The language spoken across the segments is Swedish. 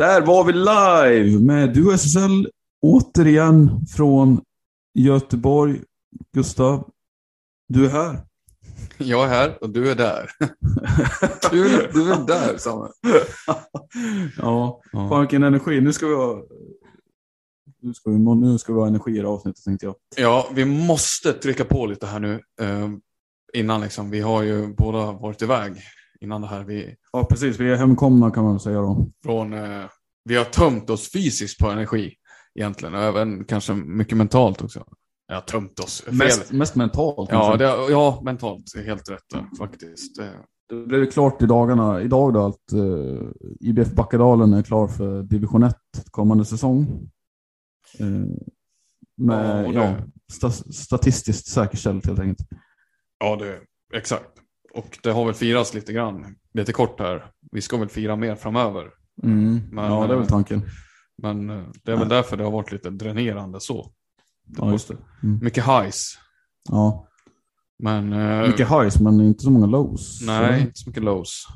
Där var vi live med Du SSL återigen från Göteborg. Gustav, du är här. Jag är här och du är där. Kul att du är där, Samuel. ja, fan vilken energi. Nu ska vi ha, nu ska vi, nu ska vi ha energi i det avsnittet tänkte jag. Ja, vi måste trycka på lite här nu. Eh, innan liksom. Vi har ju båda varit iväg innan det här. Vi, Ja, precis. Vi är hemkomna kan man säga då. från, eh, vi har tömt oss fysiskt på energi egentligen. Och även kanske mycket mentalt också. Ja, tömt oss. Fel. Mest, mest mentalt ja, det, ja, mentalt är helt rätt där, faktiskt. Eh, Det blev klart i dagarna, idag då att uh, IBF Backadalen är klar för division 1 kommande säsong. Eh, med Ja, ja, sta, statistiskt säkerställt helt enkelt. Ja, det, exakt. Och det har väl firats lite grann, lite kort här. Vi ska väl fira mer framöver. Mm. Men, ja, det är väl eh, tanken. Men eh, det är väl därför det har varit lite dränerande så. Ja, just det. Mm. Mycket highs. Ja. Men eh, Mycket highs men inte så många lows. nej, inte så mycket lows.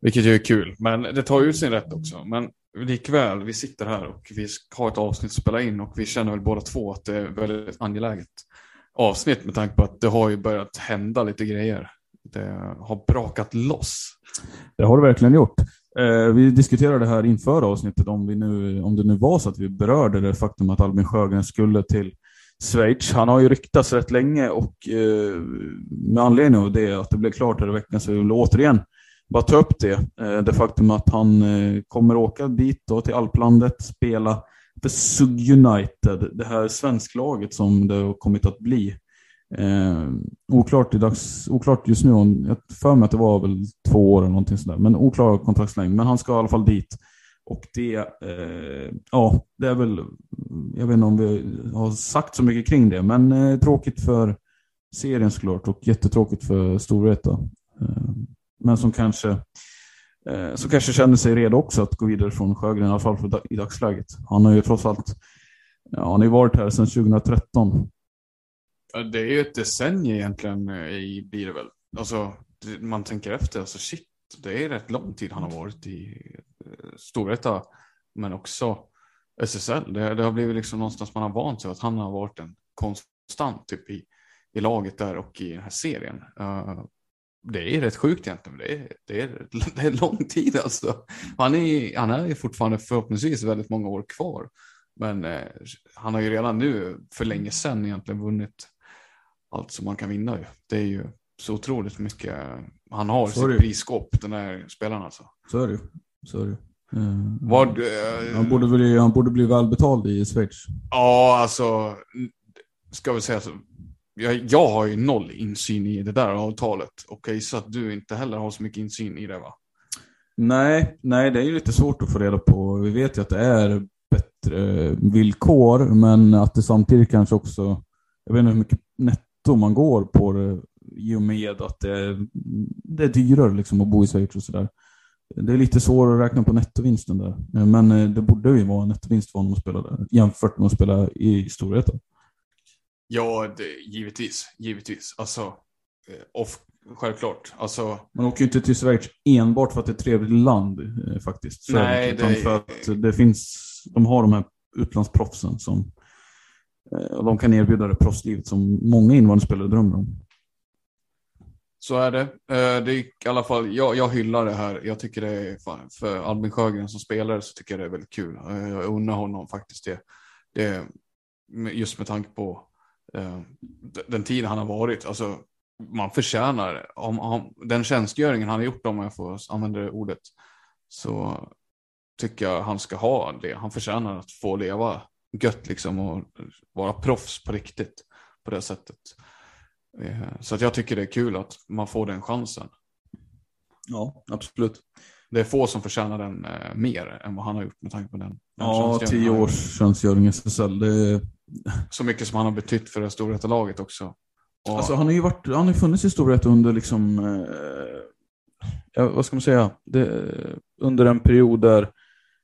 Vilket ju är kul. Men det tar ju sin rätt också. Men likväl, vi sitter här och vi ska ha ett avsnitt att spela in och vi känner väl båda två att det är väldigt angeläget avsnitt med tanke på att det har ju börjat hända lite grejer. Det har brakat loss. Det har det verkligen gjort. Eh, vi diskuterade det här inför avsnittet om, vi nu, om det nu var så att vi berörde det faktum att Albin Sjögren skulle till Schweiz. Han har ju ryktats rätt länge och eh, med anledning av det, att det blev klart här i veckan, så vill jag återigen bara ta upp det. Eh, det faktum att han eh, kommer åka dit då till Alplandet, spela för Sug United, det här svensklaget som det har kommit att bli. Eh, oklart, i dags, oklart just nu, om- jag har för mig att det var väl två år eller någonting sådär, men oklar kontraktslängd. Men han ska i alla fall dit. Och det, eh, ja, det är väl, jag vet inte om vi har sagt så mycket kring det, men eh, tråkigt för serien såklart och jättetråkigt för Storvreta. Eh, men som kanske, eh, som kanske känner sig redo också att gå vidare från Sjögren, i alla fall för, i dagsläget. Han har ju trots allt, ja, han har ju varit här sedan 2013. Ja, Det är ju ett decennium egentligen eh, i blir det väl. Alltså, man tänker efter, alltså shit, det är rätt lång tid han har varit i eh, Storvreta, men också SSL. Det, det har blivit liksom någonstans man har vant sig att han har varit en konstant typ i, i laget där och i den här serien. Uh, det är rätt sjukt egentligen. Det är, det är, det är lång tid alltså. Han är, han är ju fortfarande förhoppningsvis väldigt många år kvar. Men eh, han har ju redan nu för länge sedan egentligen vunnit allt som man kan vinna ju. Det är ju så otroligt mycket han har i sitt prisskåp, den här spelaren alltså. Så är det. Så är det. Eh, Vad, eh, han, borde bli, han borde bli välbetald i Schweiz. Ja, alltså, ska vi säga så. Jag, jag har ju noll insyn i det där avtalet och jag gissar att du inte heller har så mycket insyn i det va? Nej, nej, det är ju lite svårt att få reda på. Vi vet ju att det är bättre villkor, men att det samtidigt kanske också, jag vet inte hur mycket netto man går på det i och med att det är, det är dyrare liksom att bo i Schweiz och sådär. Det är lite svårare att räkna på nettovinsten där. Men eh, det borde ju vara en nettovinst för honom att spela där, jämfört med att spela i Storvreta. Ja, det, givetvis. Givetvis. Alltså, eh, off, självklart. Alltså, Man åker ju inte till Schweiz enbart för att det är ett trevligt land eh, faktiskt. Så Nej, inte, utan det- för att det finns, de har de här utlandsproffsen som Eh, och de kan erbjuda det proffslivet som många invandrarspelare drömmer om. Så är det. Eh, det är i alla fall, jag, jag hyllar det här. Jag tycker det är, fan, för Albin Sjögren som spelare så tycker jag det är väldigt kul. Eh, jag unnar honom faktiskt det. det just med tanke på eh, den tid han har varit. Alltså, man förtjänar, om, om, den tjänstgöringen han har gjort, om jag får använda det ordet, så tycker jag han ska ha det. Han förtjänar att få leva gött liksom och vara proffs på riktigt på det sättet. Eh, Så att jag tycker det är kul att man får den chansen. Ja, absolut. Det är få som förtjänar den eh, mer än vad han har gjort med tanke på den. den Ja, tio års tjänstgöring i SSL. Det. Så mycket som han har betytt för det stora laget också. Och, Alltså han har ju varit, han har funnits i Storvreta under liksom, eh, vad ska man säga, det, under en period där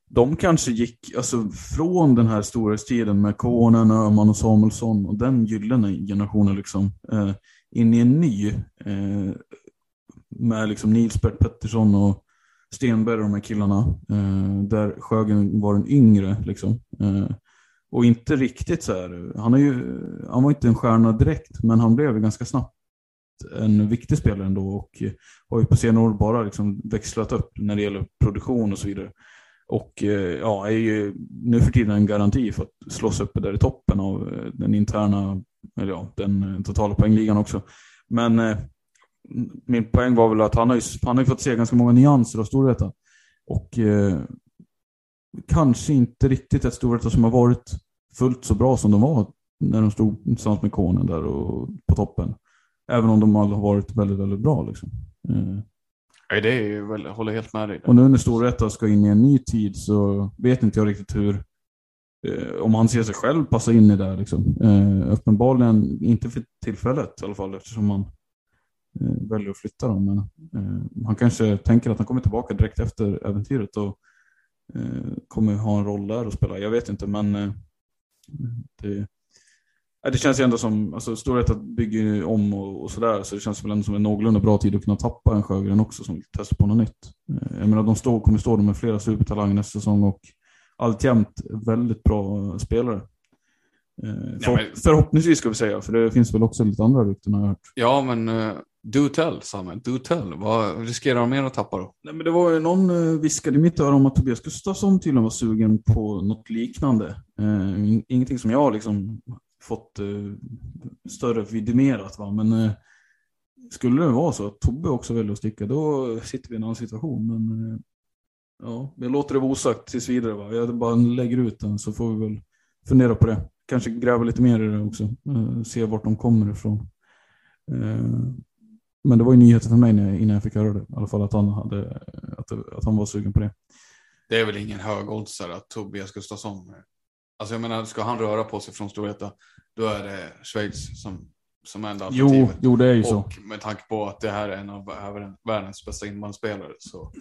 de kanske gick, alltså från den här storhetstiden med Konen, Öhman och Samuelsson och den gyllene generationen liksom, eh, in i en ny eh, med liksom Nils Bert Pettersson och Stenberg och de här killarna, eh, där Sjögren var den yngre liksom. Eh, och inte riktigt så här. Han, är ju, han var inte en stjärna direkt, men han blev ganska snabbt en viktig spelare ändå och har ju på senare år bara liksom växlat upp när det gäller produktion och så vidare. Och eh, ja, är ju nu för tiden en garanti för att slås uppe där i toppen av eh, den interna, eller ja, den eh, totala poängligan också. Men eh, min poäng var väl att han har ju, han har ju fått se ganska många nyanser av Storvreta. Och eh, kanske inte riktigt ett Storvreta som har varit fullt så bra som de var när de stod tillsammans med Konen där och på toppen. Även om de alla har varit väldigt, väldigt bra liksom. Eh, Nej, det är ju väl, jag håller helt med dig. och nu när Storvreta ska in i en ny tid så vet inte jag riktigt hur, eh, om han ser sig själv passa in i det liksom. Eh, uppenbarligen inte för tillfället i alla fall eftersom han eh, väljer att flytta dem. Men eh, han kanske tänker att han kommer tillbaka direkt efter äventyret och eh, kommer ha en roll där och spela. Jag vet inte men eh, det, det känns ju ändå som, alltså Storvreta bygger ju om och, och sådär, så det känns väl ändå som en någorlunda bra tid att kunna tappa en Sjögren också som vill testa på något nytt. Eh, Jag menar, de står, kommer stå med flera supertalanger nästa säsong och alltjämt väldigt bra spelare. Eh, För, men- Förhoppningsvis ska vi säga, för det finns väl också lite andra rykten har jag hört. Ja, men uh, do tell, Samuel. Do tell. Vad riskerar de mer att tappa då? Nej, men det var ju någon uh, viskade i mitt öra om att Tobias Gustafsson tydligen var sugen på något liknande. In- ingenting som jag liksom fått eh, större vidimerat va, men eh, skulle det vara så att Tobbe också väljer att sticka, då sitter vi i en annan situation. Men eh, ja, jag låter det vara osagt tills vidare. Va? Jag bara lägger ut den så får vi väl fundera på det. Kanske gräva lite mer i det också. Se vart de kommer ifrån. Men det var ju nyheten för mig när, innan jag fick höra det. I alla fall att han, hade, att, att han var sugen på det. Det är väl ingen högoddsare att Tobias Gustafsson... Alltså jag menar, ska han röra på sig från Storvreta, då är det Schweiz som, som enda Jo, alternativet. jo, det är ju så. Och med tanke på att det här är en av världens- bästa inbandyspelare så...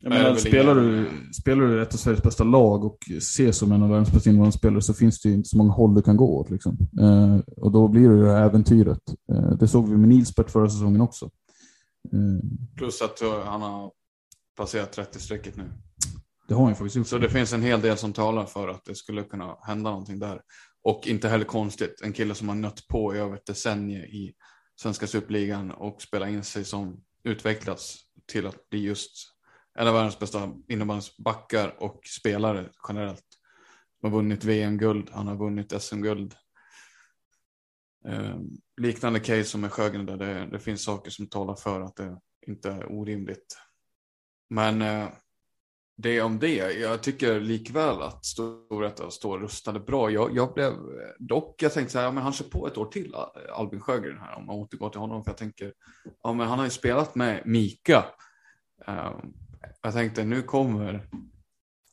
Jag menar, spelar, du, spelar du ett av Sveriges bästa lag och ses som en av världens bästa invandrarspelare så finns det ju inte så många håll du kan gå åt. Liksom. Eh, och då blir det ju det här äventyret. Eh, det såg vi med Nilsbert förra säsongen också. Eh, Plus att uh, han har passerat 30-strecket nu det har han ju faktiskt gjort. Så det finns en hel del som talar för att det skulle kunna hända någonting där. Och inte heller konstigt, en kille som har nött på i över ett decennium i svenska superligan och spelat in sig som utvecklats till att bli just en av världens bästa innebandybackar och spelare generellt. Han har vunnit VM-guld, han har vunnit SM-guld. Eh, liknande case som med Sjögren där det, det finns saker som talar för att det inte är orimligt. Men eh, det om det. Jag tycker likväl att Storvreta står rustade bra. Jag, jag blev dock, jag tänkte så här, ja, men han kör på ett år till, Albin Sjögren här, om man återgår till honom. För jag tänker, ja men han har ju spelat med Mika. Eh, jag tänkte, nu kommer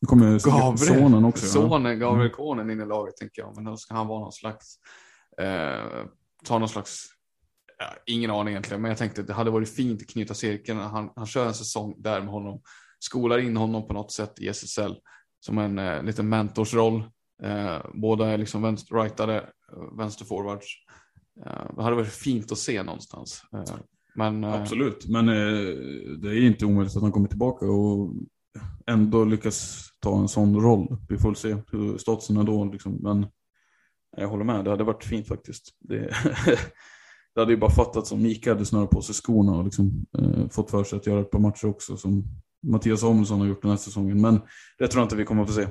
Nu kommer Gabriel, sonen också. ja. sonen Gabriel Konen in i laget, tänker jag. Men då ska han vara någon slags, eh, ta någon slags Ja, ingen aning egentligen, men jag tänkte att det hade varit fint att knyta cirkeln. Han, han kör en säsong där med honom, skolar in honom på något sätt i SSL som en eh, liten mentorsroll. Eh, båda är liksom vänster, rightade, eh, vänsterforwards. Eh, det hade varit fint att se någonstans. Eh, men, eh, Absolut, men eh, det är inte omöjligt att han kommer tillbaka och ändå lyckas ta en sån roll. Vi får väl se hur statusen är då. Liksom. Men jag håller med, det hade varit fint faktiskt. Det, det hade ju bara fattats om Mika hade snörat på sig skorna och liksom, eh, fått för sig att göra ett par matcher också som Mattias Samuelsson har gjort den här säsongen. Men det tror jag inte vi kommer att få se.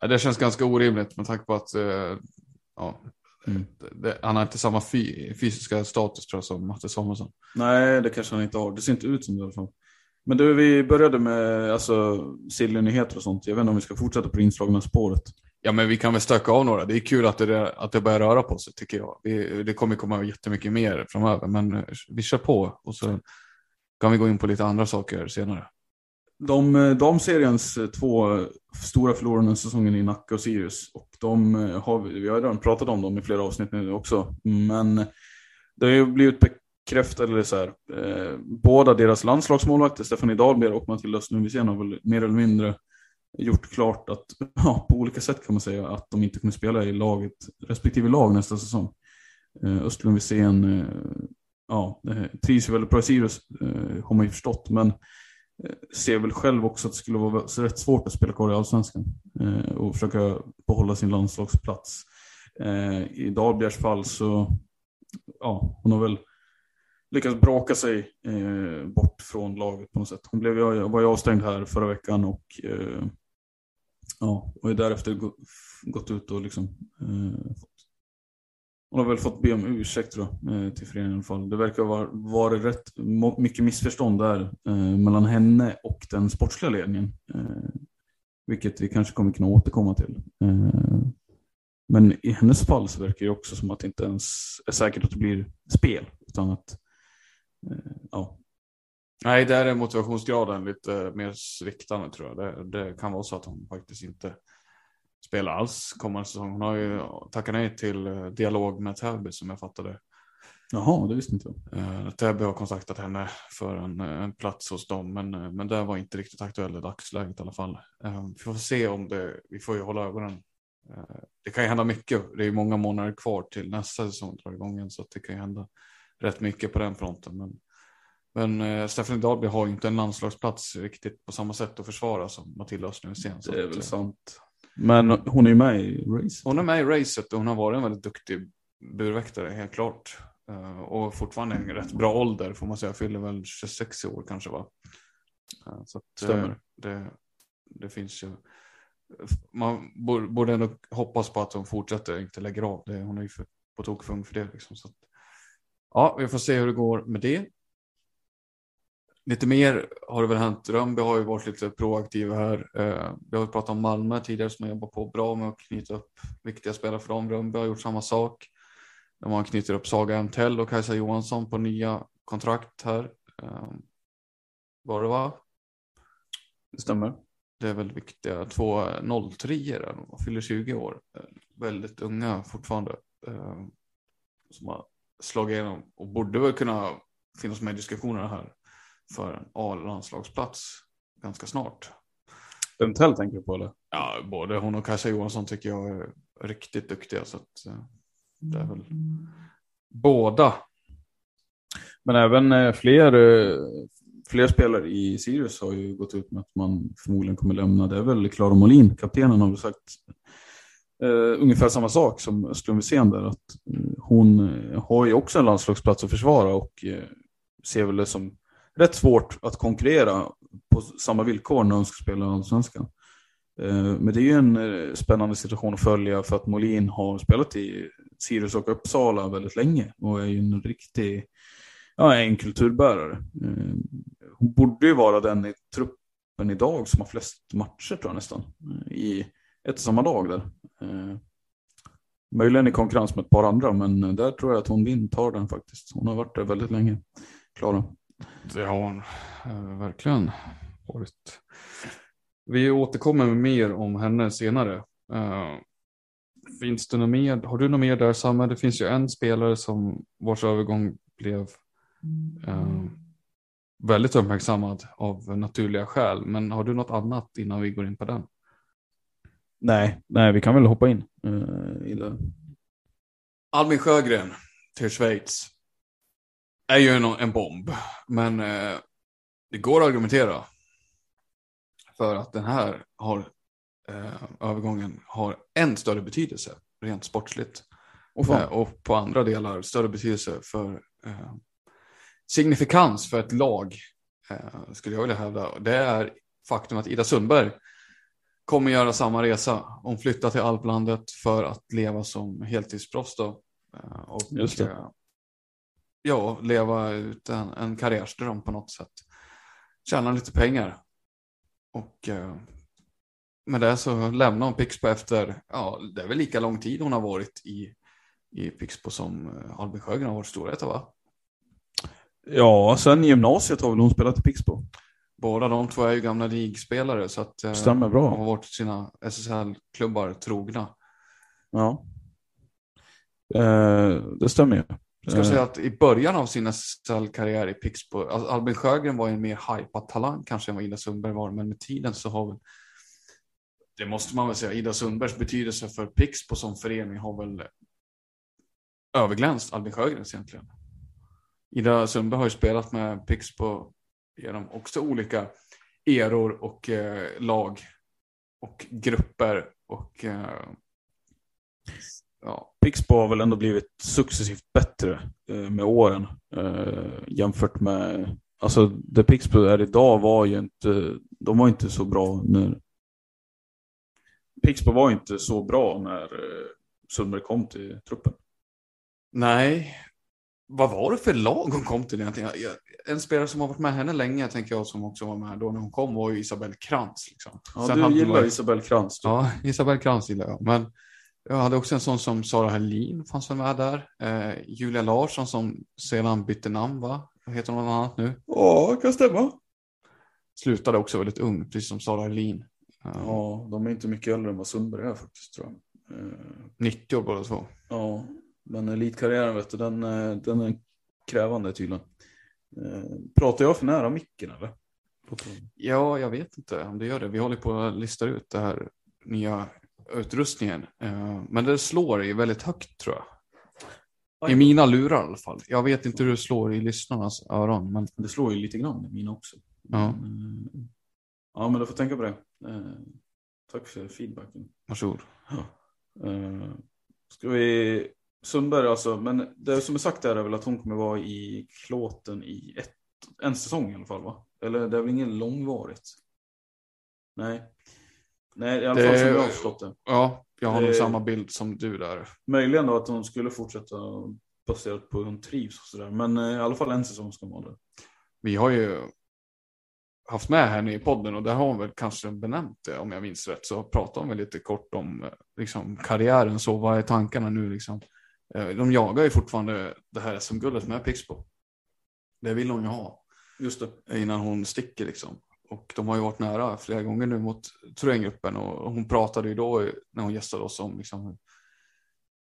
Ja, Det känns ganska orimligt med tanke på att eh, ja, Mm. det, han har inte samma fy, fysiska status tror jag som Matte Samuelsson. Nej, det kanske han inte har. Det ser inte ut som det i alla fall. Men du, vi började med alltså, Silly-nyheter och sånt. Jag vet inte om vi ska fortsätta på det inslagna spåret. Ja, men vi kan väl stöka av några. Det är kul att det, att det börjar röra på sig tycker jag. Vi, det kommer komma jättemycket mer framöver, men vi kör på och så kan vi gå in på lite andra saker senare. De, damseriens eh, två stora förlorare den säsongen i Nacka och Sirius. Och de eh, har vi, har redan pratat om dem i flera avsnitt nu också. Men det har ju blivit bekräftat, eller så här, eh, båda deras landslagsmålvakter, Stefanie Dahlberg och Matilda Östlund har väl mer eller mindre gjort klart att, ja, på olika sätt kan man säga, att de inte kommer spela i laget, respektive lag nästa säsong. Eh, Östlund Wisén, eh, ja, eh, trivs ju väldigt bra i Sirius, eh, har man ju förstått, men eh, Eh, ser väl själv också att det skulle vara rätt svårt att spela kvar i Allsvenskan eh, och försöka behålla sin landslagsplats. Eh, I Dahlbergs fall så, ja, hon har väl lyckats braka sig bort från laget på något sätt. Hon blev, var ju avstängd här förra veckan och ja, och är därefter gått ut och liksom eh, hon har väl fått be om ursäkt då, eh, till föreningen i alla fall. Det verkar ha varit rätt mycket missförstånd där eh, mellan henne och den sportsliga ledningen. Eh, vilket vi kanske kommer kunna återkomma till. Eh, men i hennes fall så verkar det också som att det inte ens är säkert att det blir spel. Utan att, eh, ja, Nej, där är motivationsgraden lite mer sviktande tror jag. Det, det kan vara så att hon faktiskt inte spelar alls kommande säsong. Hon har ju tackat nej till eh, dialog med Täby som jag fattade. jaha, det visste inte jag. Eh, Täby har kontaktat henne för en, eh, en plats hos dem, men, men det var inte riktigt aktuellt i dagsläget i alla fall. Vi får se om det, vi får ju hålla ögonen. Det kan ju hända mycket. Det är ju många månader kvar till nästa säsong drar igång igen, så att det kan ju hända rätt mycket på den fronten. Men, men eh, Stephanie Dahlby har ju inte en landslagsplats riktigt på samma sätt att försvara som Matilda Östner sen. Det är väl sant. Men hon är ju med i race. Hon är med i racet och hon har varit en väldigt duktig burväktare, helt klart. Eh, Och fortfarande en rätt bra ålder får man säga. Fyller väl 26 år kanske va? Eh, Så att, eh, Stämmer. Det, det finns ju. Man bor- borde ändå hoppas på att hon fortsätter, inte lägger av. Det, hon är ju för, på tok för ung för det. Liksom. Så att, ja, vi får se hur det går med det. Lite mer har det väl hänt. Rönnby har ju varit lite proaktiva här. Eh, vi har pratat om Malmö tidigare som har jobbat på bra med att knyta upp viktiga spelare för dem. Rönnby har gjort samma sak. De har knutit upp Saga Emtell och Kajsa Johansson på nya kontrakt här. Eh, var det va? Det stämmer. Det är väl viktiga. Två 03 där, de fyller 20 år. Eh, Väldigt unga fortfarande. eh, Som har slagit igenom och borde väl kunna finnas med i diskussionerna här för en A-landslagsplats ganska snart. Bentell tänker du på eller? Ja, både hon och Kajsa Johansson tycker jag är riktigt duktiga. Så att, eh, det är väl båda. Men även eh, fler, eh, fler spelare i Sirius har ju gått ut med att man förmodligen kommer lämna. Det är väl Klara Molin, kaptenen, har väl sagt eh, ungefär samma sak som Östlund Wisén där. Att, eh, hon har ju också en landslagsplats att försvara och eh, ser väl det som rätt svårt att konkurrera på samma villkor när hon ska spela i Allsvenskan. Eh, men det är ju en eh, spännande situation att följa för att Molin har spelat i Sirius och Uppsala väldigt länge och är ju en riktig ja, en kulturbärare. Eh, hon borde ju vara den i truppen idag som har flest matcher tror jag nästan. I ett och samma dag där. Möjligen i konkurrens med ett par andra men där tror jag att hon intar den faktiskt. Hon har varit där väldigt länge. Klara. Det har hon eh, verkligen varit. Vi återkommer med mer om henne senare. Eh, finns det något mer? Har du något mer där Samme? Det finns ju en spelare som vars övergång blev eh, väldigt uppmärksammad av naturliga skäl. Men har du något annat innan vi går in på den? Nej, nej, vi kan väl hoppa in det. Albin Sjögren till Schweiz är ju en, en bomb, men eh, det går att argumentera för att den här har, eh, övergången har en större betydelse rent sportsligt. Och Eh, och på andra delar större betydelse för eh, signifikans för ett lag, eh, skulle jag vilja hävda. Det är faktum att Ida Sundberg kommer göra samma resa. Hon flyttar till Alplandet för att leva som heltidsproffs då. Eh, och, Just det. Ja, leva ut en, en karriärsdröm på något sätt. Tjäna lite pengar. Och eh, med det så lämnar hon Pixbo efter, ja, det är väl lika lång tid hon har varit i, i Pixbo som eh, Albin Sjögren har varit storhet va? Ja, sen gymnasiet har väl hon spelat i Pixbo. Båda de två är ju gamla ligspelare så att eh, Stämmer bra. de har varit sina SSL-klubbar trogna. Ja. Eh, det stämmer ju. Jag ska Eh, säga att i början av sin SSL-karriär i Pixbo, alltså Albin Sjögren var ju en mer hypad talang kanske än vad Ida Sundberg var, men med tiden så har väl, det måste man väl säga, Ida Sundbergs betydelse för Pixbo som förening har väl överglänst Albin Sjögrens egentligen. Ida Sundberg har ju spelat med Pixbo genom också olika eror och eh, lag och grupper och eh, ja, Pixbo har väl ändå blivit successivt bättre eh, med åren eh, jämfört med, alltså det Pixbo är idag var ju inte, de var inte så bra när Pixbo var inte så bra när eh, Sundberg kom till truppen. Nej. Vad var det för lag hon kom till egentligen? En spelare som har varit med henne länge, tänker jag, som också var med då när hon kom, var ju Isabelle Krantz. Liksom. Ja, Sen du gillar man- Isabelle Krantz. du. Ja, Isabelle Krantz gillar jag. Men jag hade också en sån som Sara Helin fanns väl med där. Eh, Julia Larsson som sedan bytte namn, va? Heter hon något annat nu? Ja, kan stämma. Slutade också väldigt ung, precis som Sara Helin. Eh, Ja, de är inte mycket äldre än vad Sundberg är faktiskt tror jag. Eh, 90 år båda två. Ja, men elitkarriären vet du, den, eh, den är krävande tydligen. Eh, Pratar jag för nära micken eller? Ja, jag vet inte om det gör det. Vi håller på att lista ut det här nya utrustningen. Eh, Men det slår ju väldigt högt tror jag. I mina lurar i alla fall. Jag vet inte hur det slår i lyssnarnas öron. Men Det slår ju lite grann i mina också. Ja. Men, eh, ja, men du får tänka på det. Eh, Tack för feedbacken. varsågod. Eh, Ska vi... Sundberg alltså, men det som är sagt är väl att hon kommer vara i klåten i ett, en säsong i alla fall va? Eller det är väl ingen långvarigt? Nej. Nej, i alla Det- fall som jag har förstått det. Ja, jag har nog samma bild som du där. Möjligen då att hon skulle fortsätta baserat på hur hon trivs och sådär. Men eh, i alla fall en säsong ska vara där. Vi har ju haft med henne i podden och där har hon väl kanske benämnt det om jag minns rätt. Så pratar hon väl lite kort om eh, liksom, karriären, så vad är tankarna nu liksom. Eh, De jagar ju fortfarande det här SM-guldet med Pixbo. Det vill hon ju ha. Just det. innan hon sticker liksom. Och de har ju varit nära flera gånger nu mot Thorengruppen och hon pratade ju då när hon gästade oss om liksom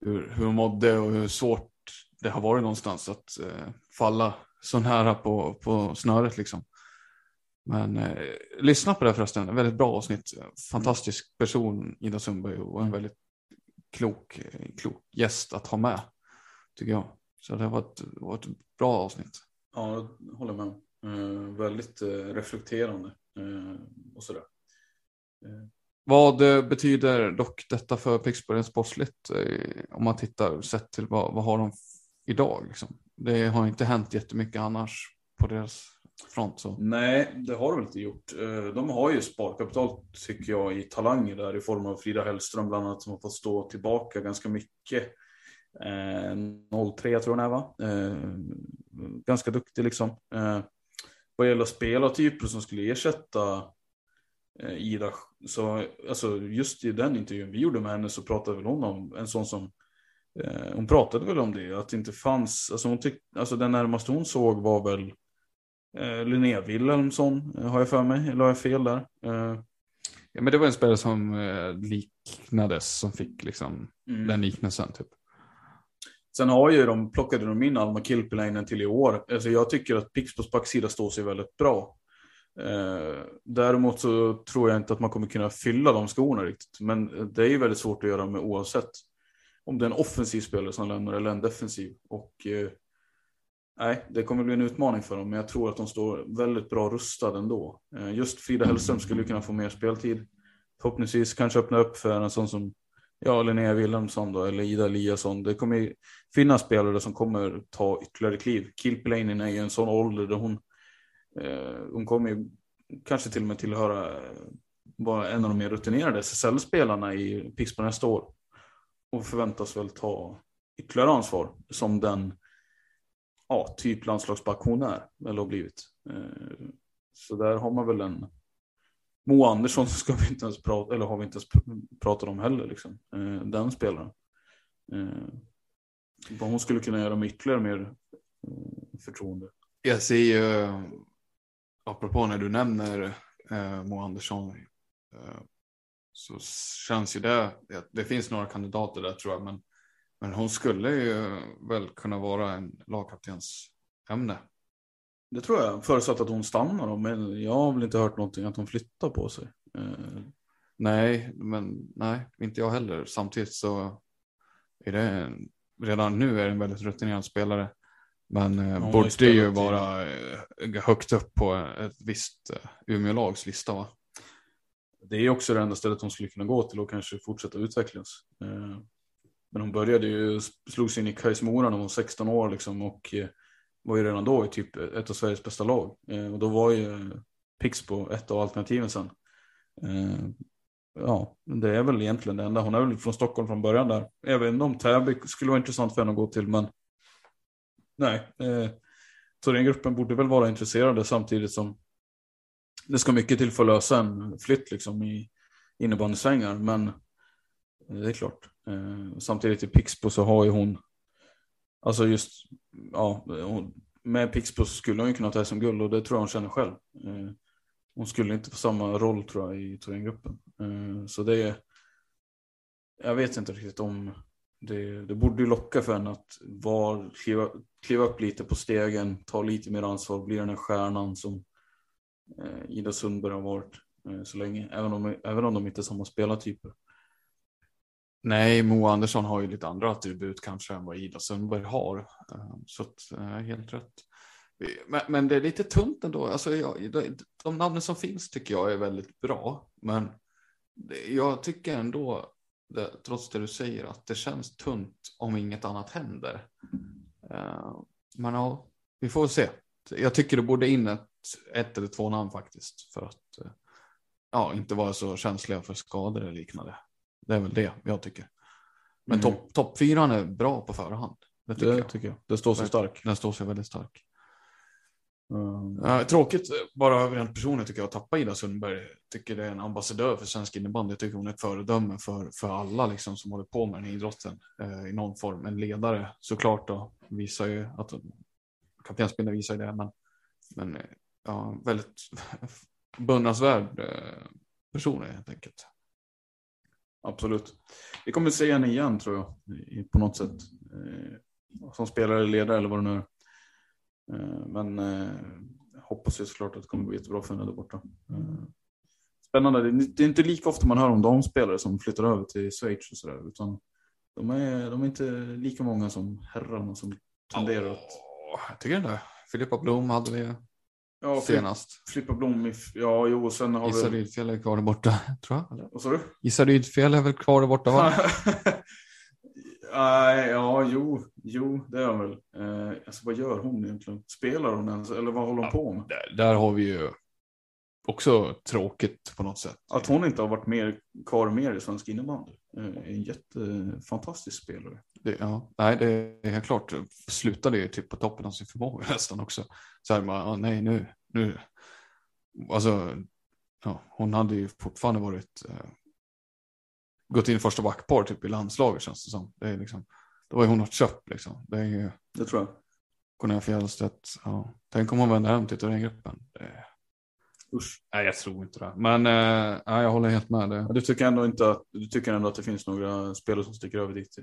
hur, hur hon mådde och hur svårt det har varit någonstans att eh, falla så nära på, på snöret liksom. Men eh, lyssna på det förresten, väldigt bra avsnitt. Fantastisk person Ida Sundberg och en väldigt klok, eh, klok gäst att ha med. Tycker jag. Så det var ett, var ett bra avsnitt. Ja, jag håller med. Eh, väldigt eh, reflekterande eh, och sådär. Vad betyder dock detta för Pixbo rent sportsligt? Om man tittar sett till vad, vad har de idag? Liksom? Det har inte hänt jättemycket annars på deras front. Så. Nej, det har de väl inte gjort. De har ju sparkapital tycker jag i talanger där i form av Frida Hellström bland annat som har fått stå tillbaka ganska mycket. Eh, 03 tror jag den är va? Ganska duktig liksom. Vad gäller spelartyper som skulle ersätta eh, Ida, så alltså just i den intervjun vi gjorde med henne så pratade väl hon om en sån som eh, hon pratade väl om det, att det inte fanns, alltså, hon tyck, alltså den närmaste hon såg var väl Eh, Linnea Wilhelmsson har jag för mig, eller har jag fel där? Eh, Ja, men det var en spelare som eh, liknades, som fick liksom mm. den liknelsen. Typ. Sen har ju de, plockade de in Alma Kilpeläinen till i år. Alltså jag tycker att Pixbos backsida står sig väldigt bra. Eh, däremot så tror jag inte att man kommer kunna fylla de skorna riktigt. Men det är ju väldigt svårt att göra med oavsett om det är en offensiv spelare som lämnar eller en defensiv. Och eh, nej, det kommer bli en utmaning för dem, men jag tror att de står väldigt bra rustade ändå. Eh, just Frida Hellström skulle kunna få mer speltid. Förhoppningsvis kanske öppna upp för en sån som ja, Linnea Wilhelmsson då, eller Ida Eliasson. Det kommer ju finnas spelare som kommer ta ytterligare kliv. Kilpilainen är ju en sån ålder där hon, eh, hon kommer ju kanske till och med tillhöra eh, vara en av de mer rutinerade SSL-spelarna i Pixbo nästa år. Och förväntas väl ta ytterligare ansvar som den ja, typ landslagsback hon är, eller har blivit. Eh, så där har man väl en Moa Andersson ska vi inte ens prata, eller har vi inte ens pratat om heller, liksom. Eh, den spelaren. Eh, vad hon skulle kunna göra med ytterligare mer eh, förtroende. Jag ser ju, apropå när du nämner eh, Moa Andersson, eh, så känns ju det, det finns några kandidater där tror jag, men, men hon skulle ju väl kunna vara en lagkaptens ämne. Det tror jag, förutsatt att hon stannar. Men jag har väl inte hört någonting att hon flyttar på sig. Eh. Nej, men nej, inte jag heller. Samtidigt så är det en, redan nu är det en väldigt rutinerad spelare. Men eh, borde ju vara eh, högt upp på ett visst eh, Umeå-lags lista va? Det är också det enda stället hon skulle kunna gå till och kanske fortsätta utvecklas. Eh, men hon började ju, slog sig in i Kais Mora när hon var 16 år liksom och eh, var ju redan då i typ ett av Sveriges bästa lag. Eh, och då var ju Pixbo ett av alternativen sen. Eh, ja, det är väl egentligen det enda. Hon är väl från Stockholm från början där. även om Täby skulle vara intressant för henne att gå till, men nej. Eh, Thorengruppen borde väl vara intresserade samtidigt som det ska mycket till för att lösa en flytt liksom i innebandysvängar. Men det är klart. Eh, samtidigt i Pixbo så har ju hon Alltså just, ja, med Pixbo så skulle hon ju kunna ta SM-guld och det tror jag hon känner själv. Eh, hon skulle inte få samma roll tror jag i Thorengruppen. Eh, så det är, jag vet inte riktigt om det, det borde ju locka för henne att var, kliva, kliva upp lite på stegen, ta lite mer ansvar, bli den här stjärnan som eh, Ida Sundberg har varit så länge, även om, även om de inte är samma spelartyper. Nej, Moa Andersson har ju lite andra attribut kanske än vad Ida Sundberg har. Eh, så att, eh, helt rätt. Eh, men, men, det är lite tunt ändå. Alltså, jag, de namnen som finns tycker jag är väldigt bra. Men jag tycker ändå, det, trots det du säger, att det känns tunt om inget annat händer. Men ja, vi får se. Jag tycker det borde in ett, ett eller två namn faktiskt. För att ja, inte vara så känsliga för skador eller liknande. Det är väl det jag tycker. Men mm. topp top fyran är bra på förhand. Det tycker, det jag. tycker jag. Det står sig stark. Den står sig väldigt stark. Mm. Tråkigt bara rent personligt tycker jag att tappa Ida Sundberg. Tycker det är en ambassadör för svensk innebandy. Jag tycker hon är ett föredöme för, för alla liksom som håller på med den här idrotten uh, i någon form. En ledare såklart då visar ju att kaptensbilden visar ju det. Men, men uh, ja, väldigt beundransvärd uh, person helt enkelt. Absolut. Vi kommer se henne igen tror jag, på något sätt. Eh, som spelare eller ledare eller vad det nu är. Eh, men eh, hoppas ju såklart att det kommer bli jättebra för henne där borta. Spännande. Det är inte lika ofta man hör om damspelare som flyttar över till Schweiz och sådär. Utan de är, de är inte lika många som herrarna som tenderar att... Jag tycker det. Filippa Blom hade vi Ja, senast. Flippa Blom, ja jo, och sen har Gissa vi... Rydfjäll är kvar där borta, tror jag. Vad sa du? Gissa Rydfjäll är väl kvar där borta, va? Nej, ja, jo, jo, det är hon väl. Eh, alltså, vad gör hon egentligen? Spelar hon ens, eller vad håller hon ja, på med? Där, där, har vi ju också tråkigt på något sätt. Att hon inte har varit mer, kvar mer i svensk innebandy. Eh, en jättefantastisk spelare. Det, ja, nej, det är helt klart. Slutade ju typ på toppen av sin förmåga nästan också. Så här, bara, nej, nu, nu. Alltså, ja, hon hade ju fortfarande varit eh, gått in i första backpar typ i landslaget känns det som. Det är liksom, då var ju hon något köp liksom. Det är ju. Det tror jag. Cornelia Fjellstedt, ja. Tänk om hon vänder hem till Thorengruppen. Det, Usch. Nej, jag tror inte det. Men eh, jag håller helt med. Det. Du tycker ändå inte att, du tycker ändå att det finns några spelare som sticker över dit?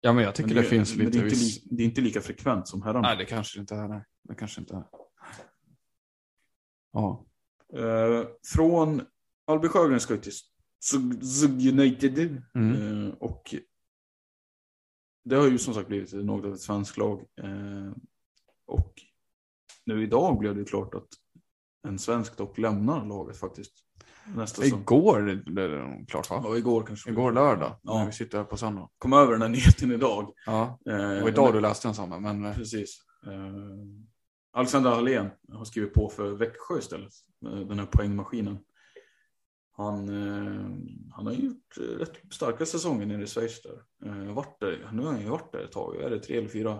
Ja, men jag tycker Men det, finns men lite det är, inte viss... li, det är inte lika frekvent som herrarna. Nej, det kanske det inte är. Nej. Det kanske inte är. Ja. Eh, från Albin Sjögren ska vi till Zug United. Mm. Eh, och det har ju som sagt blivit något av ett svenskt lag. Eh, och nu idag blev det klart att en svensk dock lämnar laget faktiskt. Nästa. Igår blev det klart va? Ja, igår kanske. Igår lördag, Ja. när vi sitter här på söndag. Kom över den här nyheten idag. Ja, Eh, det var idag du läste den samma, men eh, Precis. Eh, Alexander Hallén har skrivit på för Växjö istället. Den här poängmaskinen. Han, eh, han har gjort rätt starka säsonger nere i Schweiz där. Eh, varit där. Nu har han ju varit där ett tag. Är det tre eller fyra?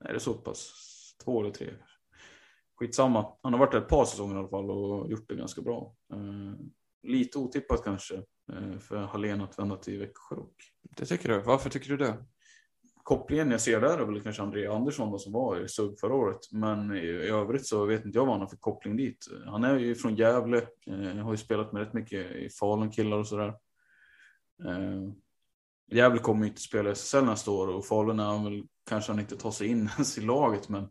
Nej, är det så pass? Två eller tre. Skitsamma. Han har varit där ett par säsonger i alla fall och gjort det ganska bra. Eh, lite otippat kanske eh, för Hallén att vända till Växjö dock det tycker du. Varför tycker du det? kopplingen jag ser där är väl kanske André Andersson då, som var i SUG förra året. Men i, övrigt så vet inte jag vad han har för koppling dit. Han är ju från Gävle, eh, har ju spelat med rätt mycket i Falun killar och sådär. Gävle kommer ju inte spela i SSL nästa år och Falun är han väl kanske han inte tar sig in ens i laget. Men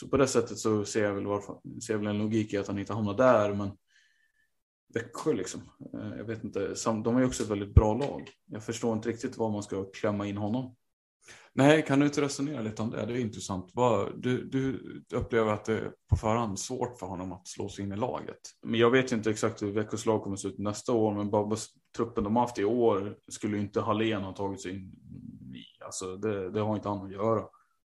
så på det sättet så ser jag väl, varför, ser jag väl en logik i att han inte hamnar där. Men Växjö liksom. Eh, jag vet inte, de har ju också ett väldigt bra lag. Jag förstår inte riktigt var man ska klämma in honom. Nej, kan du inte resonera lite om det? Det är intressant. Du, du upplever att det är på förhand svårt för honom att slå sig in i laget? Men jag vet ju inte exakt hur Växjös lag kommer att se ut nästa år, men bara truppen de har haft i år skulle ju inte Hallén ha tagit sig in i. Alltså det, det har inte han att göra,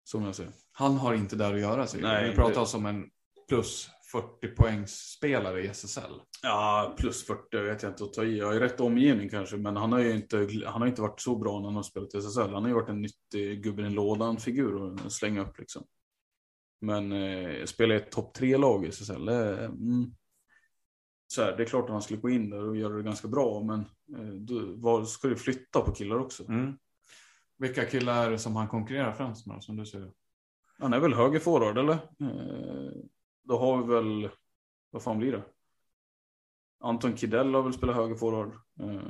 som jag ser. Han har inte där att göra, säger Nej. Vi pratar det- alltså om en plus 40 poängs spelare i SSL. Ja, plus 40 vet jag inte att ta i. Jag är rätt omgivning kanske, men han har ju inte, han har inte varit så bra när han har spelat i SSL. Han har ju varit en nyttig gubben i lådan-figur att slänga upp liksom. Men eh, spela i ett topp tre-lag i SSL, det, är, mm, så här, det är klart att han skulle gå in där och göra det ganska bra, men eh, du, vad, ska du flytta på killar också? Mm. Vilka killar är det som han konkurrerar främst med, som du ser? Han är väl höger forward eller? Eh, då har vi väl, vad fan blir det? Anton Kidell har väl spelat höger forward. Eh,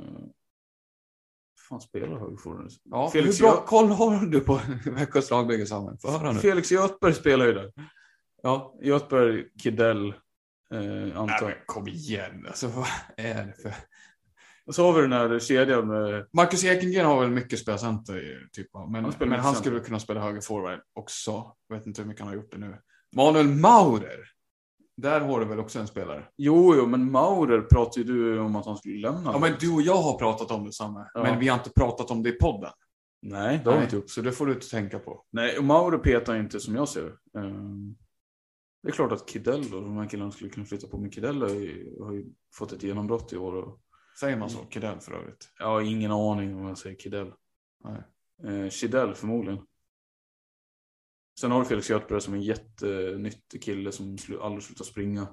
fan spelar höger forward? Ja, Felix hur bra Gö- koll har du på Växjös lagbygge, Samuel? Felix Göthberg spelar ju där. Ja. Göthberg, Kidell, eh, Nej, Anton. men kom igen, alltså vad är det för... Och så har vi den här kedjan med, Marcus Ekengren har väl mycket spelcenter, typ, men, Han men han skulle kunna spela höger forward också. Jag vet inte hur mycket han har gjort det nu. Manuel Maurer. Där har du väl också en spelare? jo, jo, men Maurer pratade ju du om att han skulle lämna. Ja, men du och jag har pratat om det samma. Ja. Men vi har inte pratat om det i podden. Nej, det har vi inte gjort. Så det får du inte tänka på. Nej, och Mauro petar inte som jag ser det. Ehm, Det är klart att Kidell och de här killarna skulle kunna flytta på, men Kidell har ju, har ju fått ett genombrott i år. Och, Säger man så? Kidell för övrigt. jag har ingen aning om jag säger Kidell. Nej. Eh, Kidell förmodligen. Sen har du Felix Göthberg som en jättenyttig kille som aldrig slutar springa.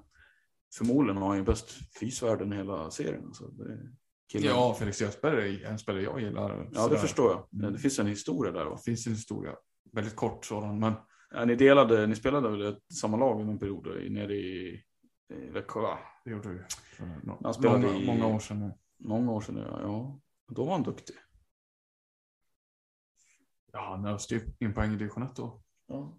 Förmodligen har han ju bäst fysvärden i hela serien. Alltså, det är killen. Ja, Felix Göthberg är en spelare jag gillar. ja, det förstår jag. Mm. Det finns en historia där va? Det finns en historia. Väldigt kort sådan, men Ja, ni delade, ni spelade väl ett, samma lag under en period nere i, i Växjö va? det gjorde no- Han spelade många, i- många år sedan nu. Många år sedan, ja. ja. Då var han duktig. Ja, han öste ju in poäng i division 1 då. Ja.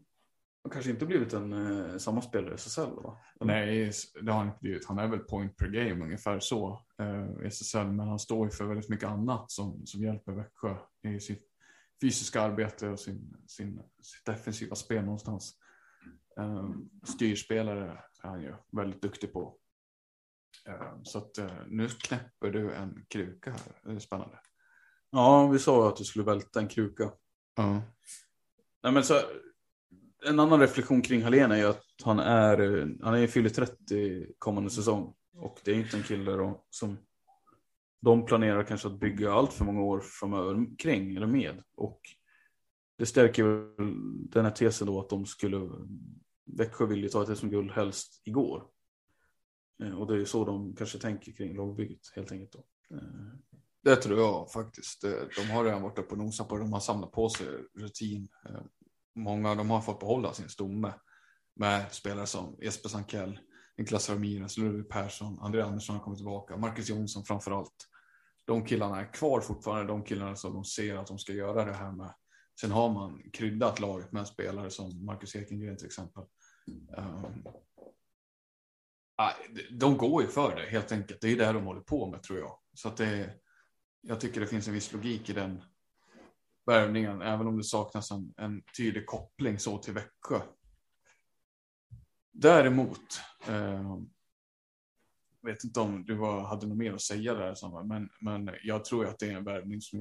Han kanske inte blivit en eh, samma spelare i SSL va? Nej, det har han inte blivit. Han är väl point per game ungefär så eh, i SSL, men han står ju för väldigt mycket annat som, som hjälper Växjö i sitt fysiska arbete och sin, sin, sitt defensiva spel någonstans. Eh, styrspelare är han ju väldigt duktig på. Eh, så att eh, nu knäpper du en kruka här. Det är spännande. Ja, vi sa ju att du skulle välta en kruka. Ja. Nej, men så, en annan reflektion kring Hallén är ju att han är, han är fyller 30 kommande säsong. Och det är inte en kille då, som de planerar kanske att bygga allt för många år framöver kring eller med. Och det stärker väl den här tesen då att de skulle, Växjö vill ju ta ett SM-guld helst igår. Eh, och det är ju så de kanske tänker kring lagbygget helt enkelt då. Eh, det tror jag faktiskt. Eh, de har redan varit uppe och nosat på det. De har samlat på sig rutin. Många av dem har fått behålla sin stomme med spelare som Jesper Sankell, Niklas Ramirez, Ludvig Persson, André Andersson har kommit tillbaka, Marcus Jonsson framför allt. De killarna är kvar fortfarande, de killarna som de ser att de ska göra det här med Sen har man kryddat laget med spelare som Marcus Ekengren till exempel. Um, de går ju för det helt enkelt. Det är det de håller på med tror jag. Så att det, jag tycker det finns en viss logik i den värvningen, även om det saknas en, en tydlig koppling så till Växjö. Däremot, eh, vet inte om du var, hade något mer att säga där, men, men jag tror att det är en värvning som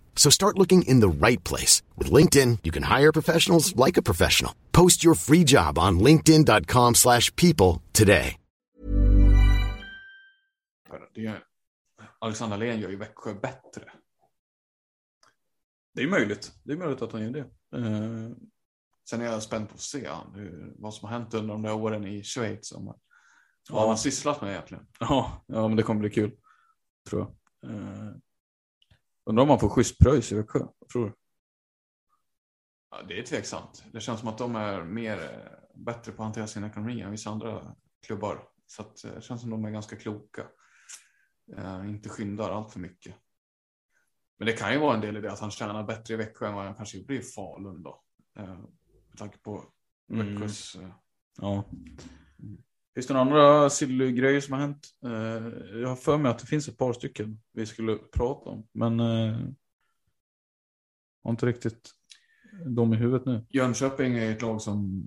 So start looking in the right place. With LinkedIn, you can hire professionals like a professional. Post your free job on linkedin.com slash people today. Är, Alexander Len gör ju Växjö bättre. Det är möjligt. Det är möjligt att han gör det. Uh, sen är jag spänd på att se hur, vad som har hänt under de där åren i Schweiz. Om, vad ja. han har sysslat med egentligen. Ja, ja, men det kommer bli kul. Tror jag. Uh, undrar om man får schysst pröjs i Växjö. Tror du? Ja, det är tveksamt. Det känns som att de är mer eh, bättre på att hantera sin ekonomi än vissa andra klubbar. Så att, det känns som att de är ganska kloka. Uh, inte skyndar allt för mycket. Men det kan ju vara en del i det att han tjänar bättre i Växjö än vad han kanske gjorde i Falun då. Uh, med tanke på mm. Växjös... Uh... Ja. Finns det några andra silly-grejer som har hänt? Eh, jag har för mig att det finns ett par stycken vi skulle prata om. Men eh, har inte riktigt dem i huvudet nu. Jönköping är ett lag som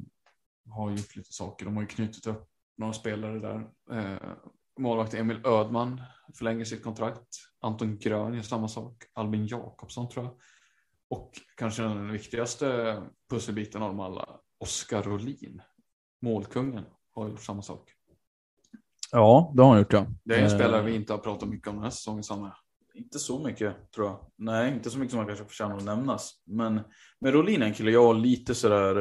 har gjort lite saker. De har ju knutit upp några spelare där. Eh, målvakt Emil Ödman förlänger sitt kontrakt. Anton Grön gör samma sak. Albin Jakobsson tror jag. Och kanske den viktigaste pusselbiten av dem alla, Oskar Rolin, målkungen, har gjort samma sak. Ja, det har han gjort ja. Det är en spelare vi inte har pratat mycket om den här säsongen, Sanne. Inte så mycket tror jag. Nej, inte så mycket som man kanske förtjänar att nämnas. Men med Rolin är en kille jag har lite sådär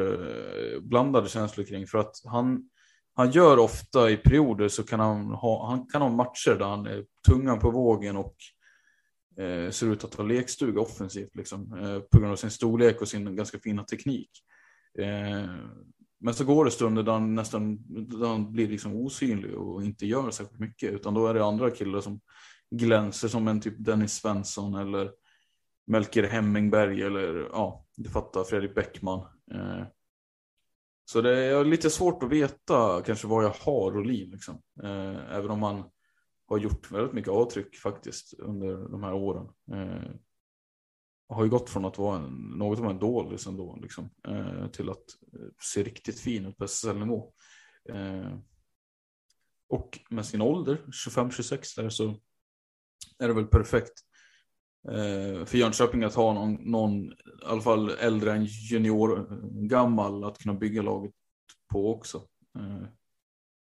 eh, blandade känslor kring för att han han gör ofta i perioder så kan han ha, han kan ha matcher där han är tungan på vågen och eh, ser ut att ha lekstuga offensivt liksom, eh, på grund av sin storlek och sin ganska fina teknik. Eh, men så går det stunder där han nästan där han blir liksom osynlig och inte gör särskilt mycket utan då är det andra killar som glänser som en typ Dennis Svensson eller Melker Hemmingberg eller ja, du fattar Fredrik Bäckman. Eh, så det är lite svårt att veta kanske vad jag har Rolin. Liksom. Eh, även om han har gjort väldigt mycket avtryck faktiskt under de här åren. Eh, har ju gått från att vara en, något av en dålig ändå liksom, eh, till att eh, se riktigt fin ut på SSL-nivå. Eh, och med sin ålder, 25-26 där, så är det väl perfekt eh, för Jönköping att ha någon, någon, i alla fall äldre än junior, gammal, att kunna bygga laget på också. Eh,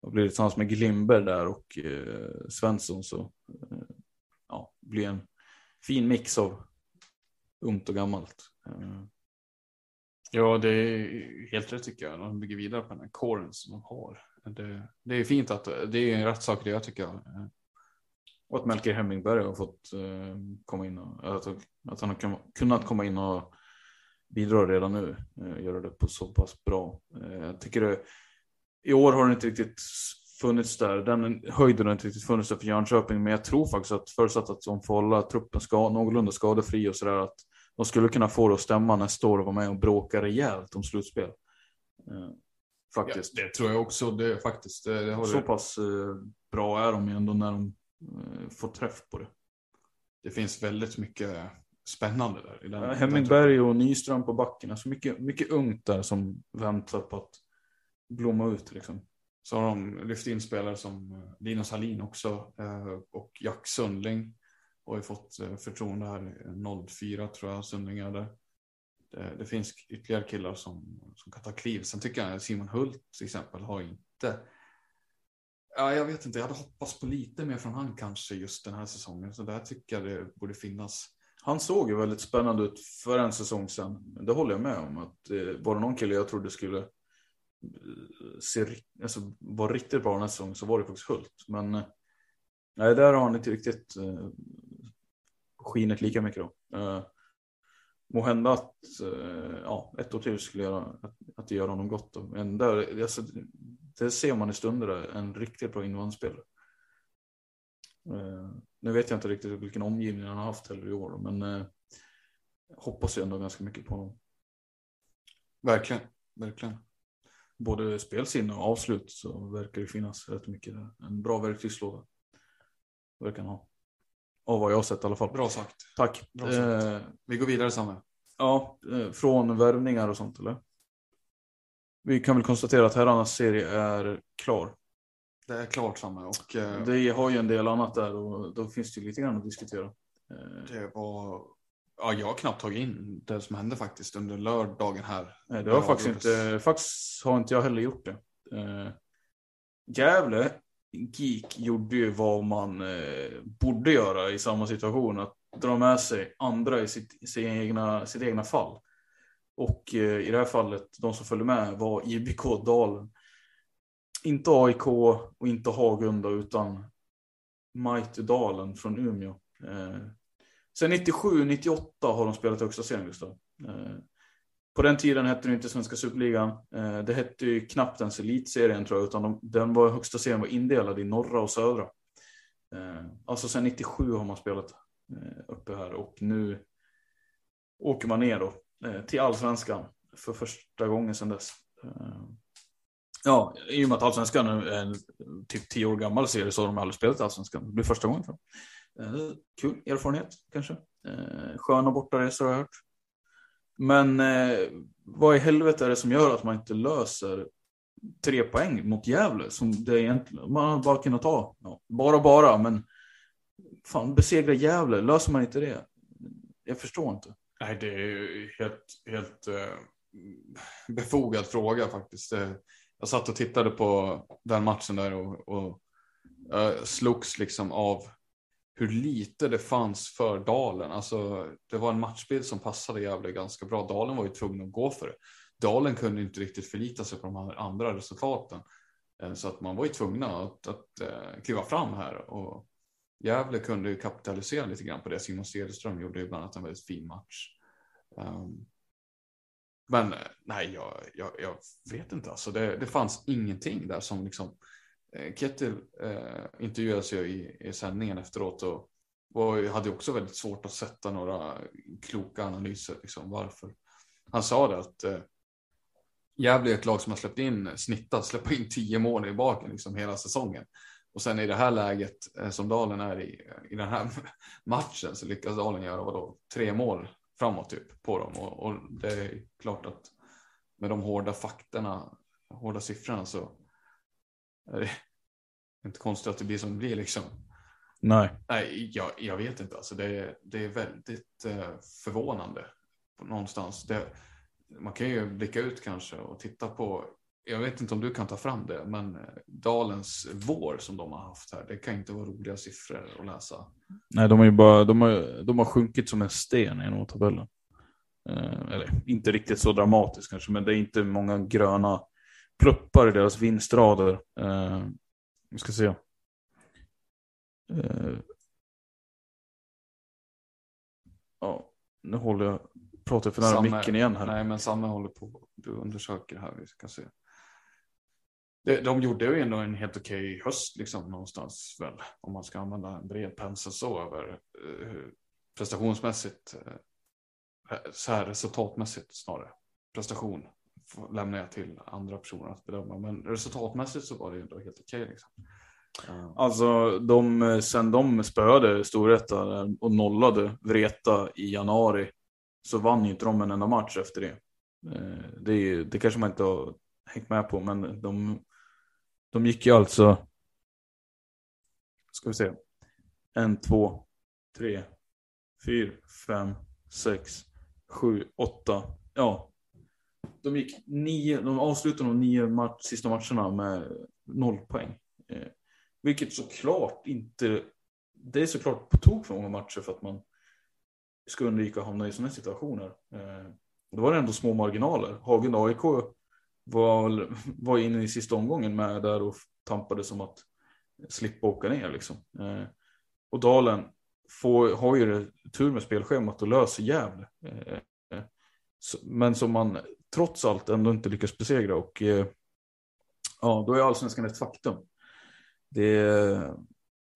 och blir det tillsammans med Glimber där och eh, Svensson så eh, ja, blir en fin mix av ungt och gammalt. Ja, det är helt rätt tycker jag. De bygger vidare på den här kåren som de har. Det, det är fint att det är en rätt sak det jag tycker jag. Och att Melker Hemmingberg har fått eh, komma in och att, att han har kunnat komma in och bidra redan nu. Eh, göra det på så pass bra. Eh, jag tycker det, i år har det inte riktigt funnits där. Den höjden har inte riktigt funnits där för Jönköping. Men jag tror faktiskt att förutsatt att de får hålla truppen ska, någorlunda skadefri och sådär att de skulle kunna få det att stämma nästa år och vara med och bråka rejält om slutspel. Eh, faktiskt. Ja, det tror jag också. Det, faktiskt, det har så det. pass eh, bra är de ju ändå när de Eh, få träff på det. Det finns väldigt mycket spännande där. I den, ja, Hemmingberg och Nyström på backen. Alltså mycket, mycket ungt där som väntar på att blomma ut. Liksom. Så har de lyft in spelare som eh, Linus Hallin också eh, och Jack Sundling. Och har fått eh, förtroende här, 04 tror jag Sundling är där. Det, det, finns ytterligare killar som, som kan ta kliv. Sen tycker jag Simon Hult till exempel har inte Ja, jag vet inte, jag hade hoppats på lite mer från han kanske just den här säsongen. Så där tycker jag det borde finnas. Han såg ju väldigt spännande ut för en säsong sedan. Det håller jag med om. Att, eh, var det någon kille jag trodde skulle eh, se, alltså, vara riktigt bra den här säsongen så var det faktiskt Hult. Men eh, nej, där har han inte riktigt eh, skinit lika mycket då. Eh, Må hända att eh, ja, ett år till skulle göra att, att det gör honom gott. Då. Men där, alltså, det ser man i stunder där, en riktigt bra invandrarspelare. Eh, nu vet jag inte riktigt vilken omgivning han har haft heller i år, men eh, hoppas ju ändå ganska mycket på honom. Verkligen, verkligen. Både spelsinne och avslut så verkar det finnas rätt mycket där. En bra verktygslåda. Verkar han ha. Av vad jag har sett i alla fall. Bra sagt. Tack. Bra sagt. Eh, Vi går vidare Samme. Ja, eh, från värvningar och sånt eller? Vi kan väl konstatera att herrarnas serie är klar. Det är klart Samme och eh, Det har ju en del annat där och då finns det ju lite grann att diskutera. Eh, det var Ja, jag har knappt tagit in det som hände faktiskt under lördagen här. Nej, det har faktiskt inte, faktiskt har inte jag heller gjort det. Eh, Gävle, Geek, gjorde ju vad man eh, borde göra i samma situation. Att dra med sig andra i sitt, sitt, egna, sitt egna fall. Och eh, i det här fallet, de som följde med var IBK Dalen. Inte AIK och inte Hagunda utan Mighty Dalen från Umeå. Eh, sen 97-98 har de spelat högsta serien Gustav. Eh, på den tiden hette det inte Svenska Superligan. Eh, det hette ju knappt ens Elitserien tror jag, utan de, den var, högsta serien var indelad i norra och södra. Eh, alltså sedan 97 har man spelat eh, uppe här och nu åker man ner då till allsvenskan för första gången sedan dess. Ja, i och med att allsvenskan är en typ tio år gammal serie så har de aldrig spelat i allsvenskan. Det blir första gången för dem. Kul erfarenhet kanske. Sköna bortaresor har jag hört. Men eh, vad i helvete är det som gör att man inte löser tre poäng mot Gävle som det egentligen, man har bara kunnat ta, ja, bara bara, men fan besegra Gävle, löser man inte det? Jag förstår inte. Nej, det är ju helt, helt eh, befogad fråga faktiskt. Eh, jag satt och tittade på den matchen där och, och eh, slogs liksom av hur lite det fanns för Dalen. Alltså, det var en matchbild som passade Gävle ganska bra. Dalen var ju tvungen att gå för det. Dalen kunde inte riktigt förlita sig på de här andra resultaten. Eh, så att man var ju tvungna att, att eh, kliva fram här. Och Gävle kunde ju kapitalisera lite grann på det. Simon Cederström gjorde ju bland annat en väldigt fin match. Um, men eh, nej, jag, jag, jag vet inte. Alltså det, det fanns ingenting där som liksom. Eh, Kettil eh, intervjuades ju i, i sändningen efteråt och var, hade också väldigt svårt att sätta några kloka analyser. Liksom, varför. Han sa det att eh, Gävle är ett lag som har släppt in, snittat, släppa in tio mål i baken liksom hela säsongen. Och sen i det här läget eh, som Dalen är i, i den här matchen så lyckas Dalen göra vadå, tre mål framåt typ på dem. Och, och det är klart att med de hårda faktorna, hårda siffrorna så är det inte konstigt att det blir som det blir liksom. Nej. Nej, jag, jag vet inte. Alltså det, är- det är väldigt eh, förvånande någonstans. Det, man kan ju blicka ut kanske och titta på. Jag vet inte om du kan ta fram det, men eh, Dalens vår som de har haft här. Det kan inte vara roliga siffror att läsa. Nej, de har ju bara, de har, de har sjunkit som en sten genom tabellen. Eh, eller inte riktigt så dramatiskt kanske, men det är inte många gröna pluppar i deras vinstrader. Eh, vi ska se. Eh, ja, nu håller jag, pratar jag för nära micken igen här. Nej, men samma håller på. Du undersöker här. Vi ska se. De, de gjorde ju ändå en helt okej höst liksom någonstans väl. Om man ska använda en bred pensel så över eh, prestationsmässigt. Eh, så här resultatmässigt snarare. Prestation lämnar jag till andra personer att bedöma. Men resultatmässigt så var det ju ändå helt okej liksom. Eh, alltså, de, sen de spöade Storvreta och nollade Vreta i januari så vann ju inte de en enda match efter det. Eh, det, är, ju- det kanske man inte har hängt med på, men de De gick ju alltså, ska vi se, en, två, tre, fyra, fem, sex, sju, åtta, ja. De gick nio, de avslutade de nio match, sista matcherna med noll poäng. Eh, vilket såklart inte, det är såklart på tok för många matcher för att man ska undvika att hamna i sådana situationer. Eh, då var det ändå små marginaler. Hagen AIK var, var inne i sista omgången med där och tampade som att slippa åka ner liksom. Eh, och Dalen får, har ju det, tur med spelschemat och löser Gävle. Eh, eh, men som man trots allt ändå inte lyckas besegra och eh, ja, då är allsvenskan ett faktum. Det,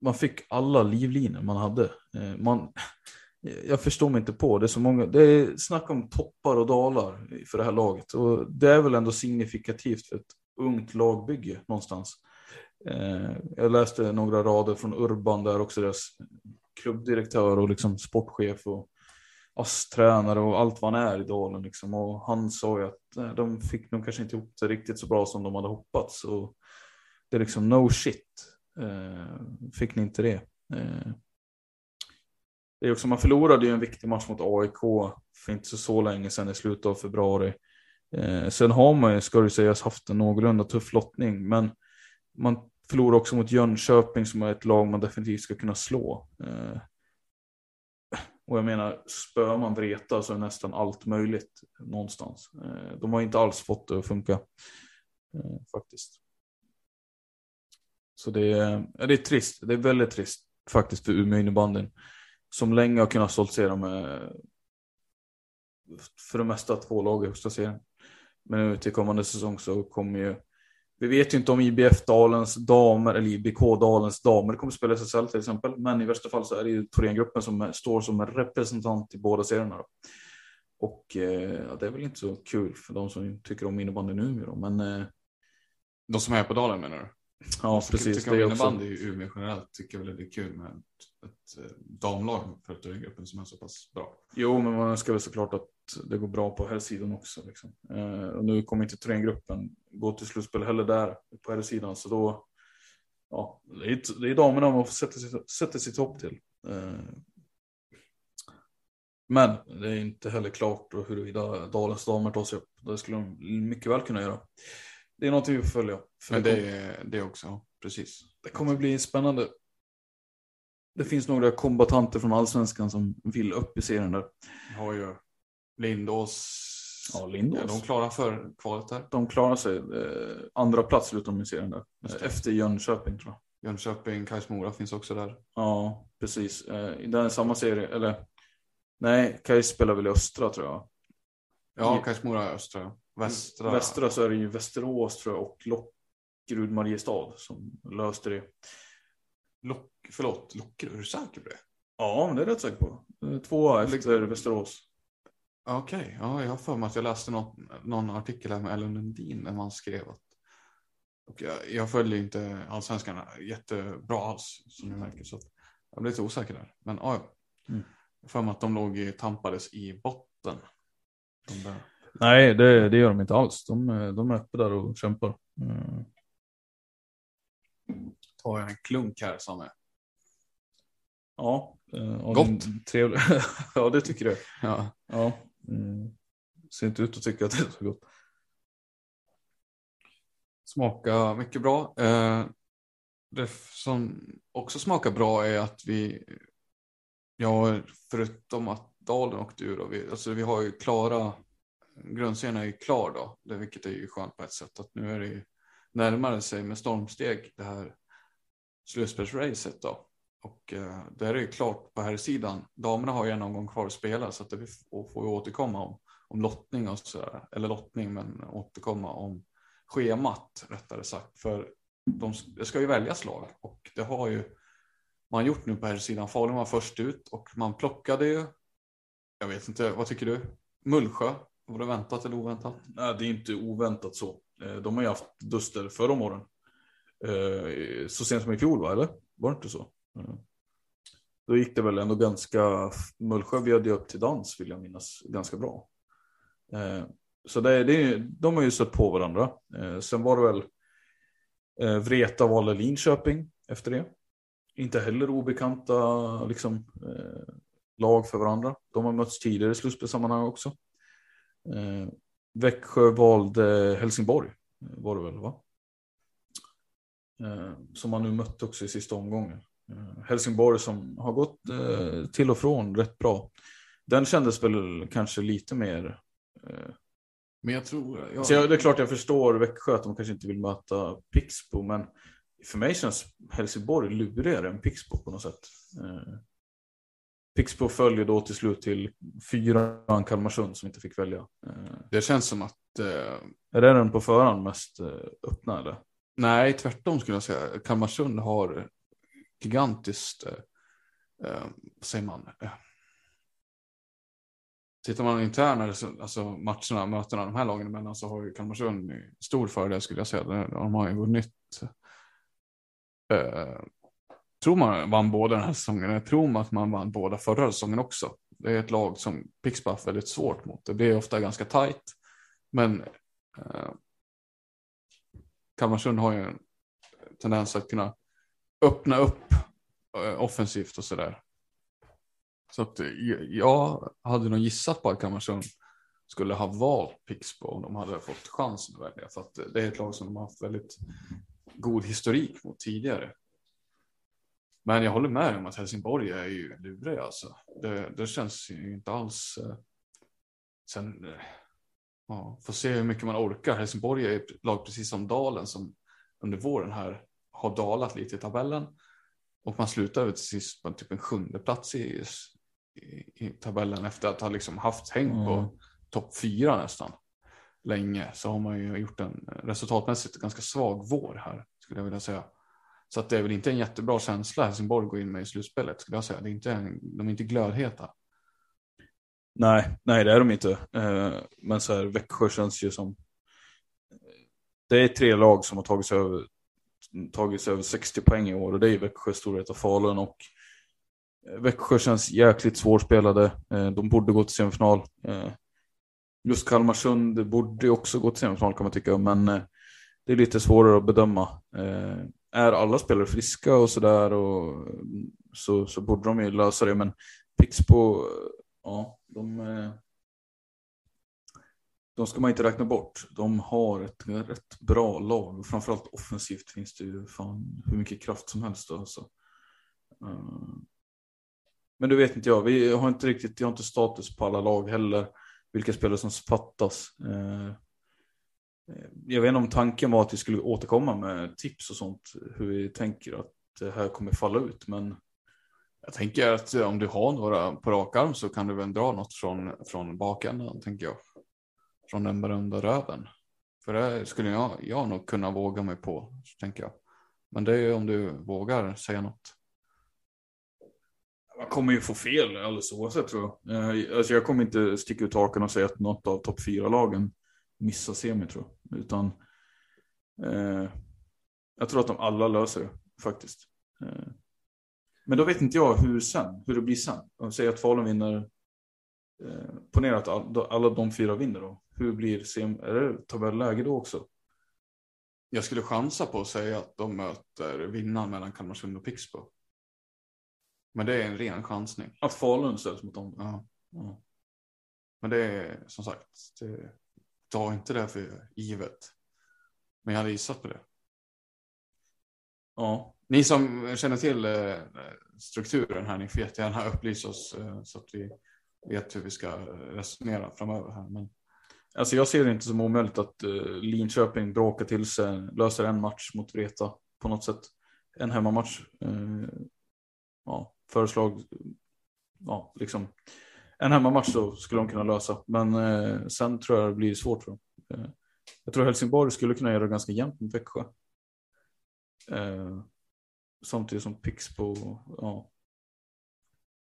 man fick alla livlinor man hade. Eh, man, jag förstår mig inte på. Det är så många, det är snack om toppar och dalar för det här laget. Och det är väl ändå signifikativt för ett ungt lagbygge någonstans. Eh, jag läste några rader från Urban där också deras klubbdirektör och liksom sportchef och ASS-tränare och allt vad han är i Dalen. Liksom. Och han sa ju att eh, de fick nog kanske inte ihop det riktigt så bra som de hade hoppats. Och det är liksom no shit. Eh, fick ni inte det? Eh, det är också, man förlorade ju en viktig match mot AIK för inte så, så länge sedan i slutet av februari. Eh, sen har man ju, ska det sägas, haft en någorlunda tuff lottning, men man förlorar också mot Jönköping som är ett lag man definitivt ska kunna slå. Eh, och jag menar, spöar man Vreta så är nästan allt möjligt någonstans. Eh, de har inte alls fått det att funka eh, faktiskt. Så det är, det är trist, det är väldigt trist faktiskt för Umeå innebandyn som länge har kunnat stoltsera med för det mesta två lag i högsta serien. Men nu till kommande säsong så kommer ju vi vet ju inte om IBF Dalens damer eller IBK Dalens damer kommer spela SSL till exempel. Men i värsta fall så är det ju Thorengruppen som står som en representant i båda serierna. Då. Och eh, det är väl inte så kul för de som tycker om innebandy nu. Då, men, eh, de som är på Dalen menar du? Ja, precis. Tycker om innebandy i Umeå generellt tycker väl det är kul med ett, ett eh, damlag för Thorengruppen som är så pass bra. Jo, men man önskar väl såklart att det går bra på här sidan också. Liksom. Eh, och nu kommer inte Thorengruppen gå till slutspel heller där på här sidan så då. Ja, det är, det är damerna man får sätta sitt, sätta sitt hopp till. Eh, men det är inte heller klart huruvida Dalens damer tar sig upp. Det skulle de mycket väl kunna göra. Det är någonting vi får följa. Men det, är det också, precis. Det kommer bli spännande. Det finns några kombatanter från allsvenskan som vill upp i serien där. Har ju Lindås. Ja, Lindås. Ja, de klarar för kvalet där. De klarar sig. Eh, andra plats slutar de i serien där. Efter Jönköping tror jag. Jönköping, Kais Mora finns också där. Ja, precis. Eh, I den samma serie, eller nej, Kais spelar väl i östra tror jag. Ja, Kais Mora är östra. Västra. Västra så är det ju Västerås tror jag och Lockerud Mariestad som löste det. Lock, förlåt, Lockerud, är du säker på det? Ja, det är jag rätt säker på. Två efter Västerås. Okej, okay. ja, jag har för mig att jag läste något, någon artikel här med Ellen Lundin när man skrev att och jag, jag följer inte allsvenskan jättebra alls som ni märker så jag blir lite osäker där. Men ja, mm. jag för mig att de låg tampades i botten. De Nej, det, det, gör de inte alls. De, de är uppe där och kämpar. Mm. Tar jag en klunk här Samme? Ja. Eh, Gott. Trevlig. ja, det tycker du. Ja. ja. Mm. Ser inte ut att tycka att det är så gott. Smakar mycket bra. Eh, det som också smakar bra är att vi, ja, förutom att Dalen åkte ur, då, vi, alltså vi har ju klara, grundserien är ju klar då, det, vilket är ju skönt på ett sätt. Att nu är det ju närmare sig med stormsteg det här slutspelsracet då. Och eh, där är det klart på här sidan. Damerna har ju en omgång kvar att spela så att det får vi återkomma om, om lottning och så där. Eller lottning, men återkomma om schemat rättare sagt. För de, det ska ju väljas lag och det har ju man gjort nu på här sidan. Falun var först ut och man plockade ju. Jag vet inte, vad tycker du? Mullsjö, var det väntat eller oväntat? Nej, det är inte oväntat så. Eh, de har ju haft duster förra om åren. Eh, så sent som i fjol, va? eller? Var det inte så? Mm. Då gick det väl ändå ganska, Mullsjö bjöd ju upp till dans vill jag minnas ganska bra. Eh, så det, det, de har ju sett på varandra. Eh, sen var det väl, Eh, Vreta valde Linköping efter det. Inte heller obekanta liksom, eh, lag för varandra. De har mötts tidigare i slutspelssammanhang också. Eh, Växjö valde Helsingborg, var det väl va? Eh, som man nu mötte också i sista omgången. Eh, Helsingborg som har gått eh, till och från rätt bra. Den kändes väl kanske lite mer... Eh, Men jag tror... Jag, så jag, det är klart jag förstår Växjö att de kanske inte vill möta Pixbo, men för mig känns Helsingborg lurigare än Pixbo på något sätt. Pixbo följer då till slut till fyran Kalmarsund som inte fick välja. Det känns som att... Är det den på förhand mest öppna eller? nej, tvärtom skulle jag säga. Kalmarsund har gigantiskt... Eh, eh, vad säger man? Eh, tittar man internt alltså, alltså matcherna, mötena de här lagen emellan så har ju Kalmarsund stor fördel skulle jag säga. De har ju vunnit. Eh, tror man vann båda den här säsongen. Jag tror att man vann båda förra säsongen också. Det är ett lag som Pixbo haft väldigt svårt mot. Det blir ofta ganska tajt. Men eh, Kalmarsund har ju en tendens att kunna öppna upp eh, offensivt och sådär. Så att eh, jag hade nog gissat på att Kalmarsund skulle ha valt Pixbo om de hade fått chansen att välja. För att eh, det är ett lag som de har haft väldigt god historik mot tidigare. Men jag håller med om att Helsingborg är ju luriga alltså. Det, det känns ju inte alls. Sen, ja, får se hur mycket man orkar. Helsingborg är ett lag precis som Dalen som under våren här har dalat lite i tabellen. Och man slutar till sist på typ en sjunde plats i, i, i tabellen efter att ha liksom haft häng på Mm. topp fyra nästan. Länge så har man ju gjort en resultatmässigt ganska svag vår här skulle jag vilja säga. Så att det är väl inte en jättebra känsla Helsingborg går in med i slutspelet skulle jag säga. Det är inte en, de är inte glödheta. Nej, nej det är de inte. Eh, men så här, Växjö känns ju som... Det är tre lag som har tagit sig över, tagit sig över 60 poäng i år och det är Växjö, Storvreta, Falun och eh, Växjö känns jäkligt svårspelade. Eh, de borde gå till semifinal. Eh, just Kalmarsund borde också gå till semifinal kan man tycka, men det är lite svårare att bedöma. Är alla spelare friska och sådär och så, så borde de ju lösa det, men Pixbo, ja, de, de ska man inte räkna bort. De har ett rätt bra lag och framförallt offensivt finns det ju fan hur mycket kraft som helst. Då, alltså. Eh, men det vet inte jag. Vi har inte riktigt, jag har inte status på alla lag heller. Vilka spelare som fattas. Eh, eh, jag vet inte om tanken var att vi skulle återkomma med tips och sånt. Hur vi tänker att det här kommer falla ut. Men Jag tänker att om du har några på rak arm så kan du väl dra något från, från bakändan tänker jag. Från den berömda röven. För det skulle jag, jag nog kunna våga mig på, tänker jag. Men det är ju om du vågar säga något. Man kommer ju få fel alldeles oavsett tror jag. Eh, alltså jag kommer inte sticka ut hakan och säga att något av topp fyra lagen missar semi tror jag. Utan eh, jag tror att de alla löser det faktiskt. Eh, men då vet inte jag hur sen, hur det blir sen. Om säger att Falun vinner, eh, ponera att all, alla de fyra vinner då. Hur blir sem, är det tabelläge då också? Jag skulle chansa på att säga att de möter vinnaren mellan Kalmarsund och Pixbo. Men det är en ren chansning. Att Falun ställs mot dem? Ja. Ja. Men det är som sagt, det, ta inte det för givet. Men jag hade gissat på det. ja. Ni som känner till eh, strukturen här, ni får jättegärna upplysa oss eh, så att vi vet hur vi ska resonera framöver här. Men Alltså jag ser det inte som omöjligt att uh, Linköping bråkar till sig, löser en match mot Vreta på något sätt. En hemmamatch. Uh, ja, föreslag, ja, liksom. En hemmamatch så skulle de kunna lösa, men uh, sen tror jag det blir svårt för dem. Uh, jag tror Helsingborg skulle kunna göra det ganska jämnt mot Växjö. Uh, samtidigt som Pixbo, ja.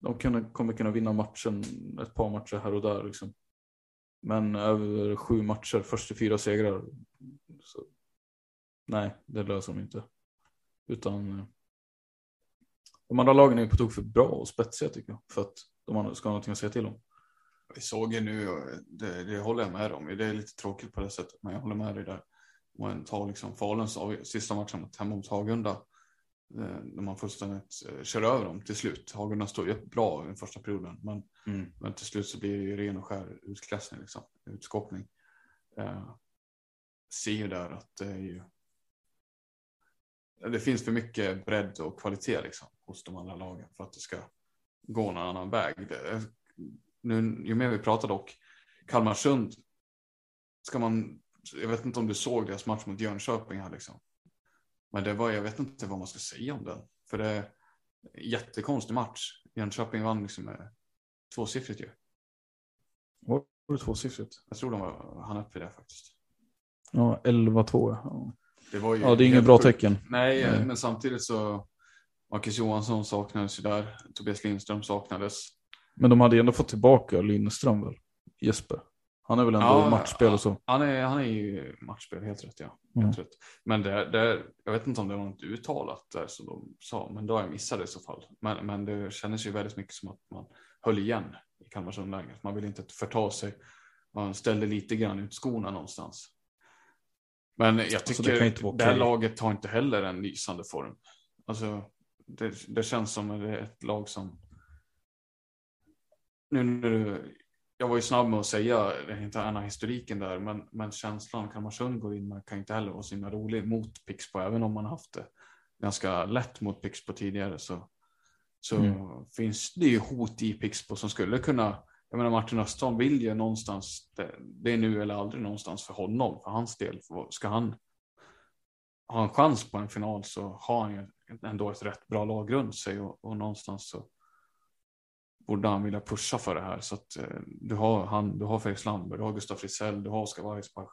De kunde, kommer kunna vinna matchen, ett par matcher här och där liksom. Men över sju matcher, först till fyra segrar. Så, nej, det löser de inte. Utan eh, de andra lagen är på tok för bra och spetsiga tycker jag. För att de andra ska ha någonting att säga till om. vi såg ju nu, det, det håller jag med om, det är lite tråkigt på det sättet, men jag håller med dig där. Om man tar liksom Faluns sista matchen mot, hemma mot Hagunda eh, När man fullständigt eh, kör över dem till slut. Hagunda står ju bra i den första perioden. Men, Mm. men till slut så blir det ju ren och skär utklassning, liksom, utskåpning. Eh, ser ju där att det är ju. Det finns för mycket bredd och kvalitet liksom, hos de andra lagen för att det ska gå någon annan väg. Det, nu, ju mer vi pratar dock, Kalmarsund, ska man, jag vet inte om du såg deras match mot Jönköping här liksom. Men det var, jag vet inte vad man ska säga om den. För det är en jättekonstig match. Jönköping vann liksom med tvåsiffrigt ju. Var det tvåsiffrigt? Jag tror de var, han upp i det faktiskt. Ja, 11-2. Ja. Det var ju ja, det är inget bra sjukt. tecken. Nej, Nej. men samtidigt så Marcus Johansson saknades ju där. Tobias Lindström saknades. Men de hade ändå fått tillbaka Lindström väl? Jesper. Han är väl ändå Ja, matchspel och så. Han är, han är ju matchspel, helt rätt ja. Mm. Helt rätt. Men det, det, jag vet inte om det var något uttalat där som de sa, men då har jag missat det i så fall. Men, men det kändes ju väldigt mycket som att man höll igen i Kalmarsundläget. Man ville inte förta sig. Man ställde lite grann ut skorna någonstans. Men jag Alltså, det tycker inte vara det här laget har inte heller en lysande form. Alltså, det, det känns som att det är ett lag som nu när du, jag var ju snabb med att säga den interna historiken där, men, men känslan Kalmarsund går in med kan inte heller vara så himla rolig mot Pixbo, även om man haft det ganska lätt mot Pixbo tidigare så, så Mm. finns det ju hot i Pixbo som skulle kunna, jag menar Martin Östholm vill ju någonstans, det, det är nu eller aldrig någonstans för honom, för hans del, för ska han ha en chans på en final så har han ju ändå ett rätt bra lag runt sig och, och någonstans så borde han vilja pusha för det här. Så att eh, du har han, du har Felix Landberg, du har Gustav Frisell, du har Oskar Weissbach,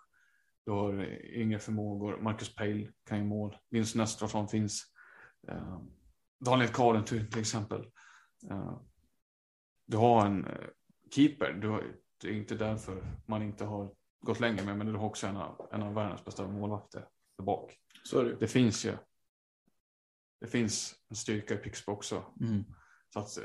du har eh, yngre förmågor, Marcus Peil kan ju mål, Linus Nästrason finns, eh, Daniel Karlentun till exempel. Eh, du har en eh, keeper, du har, det är inte därför man inte har gått längre med, men du har också en av, en av världens bästa målvakter där bak. Så det Det finns ju. Det finns en styrka i Pixbo också. mm. Så att, eh,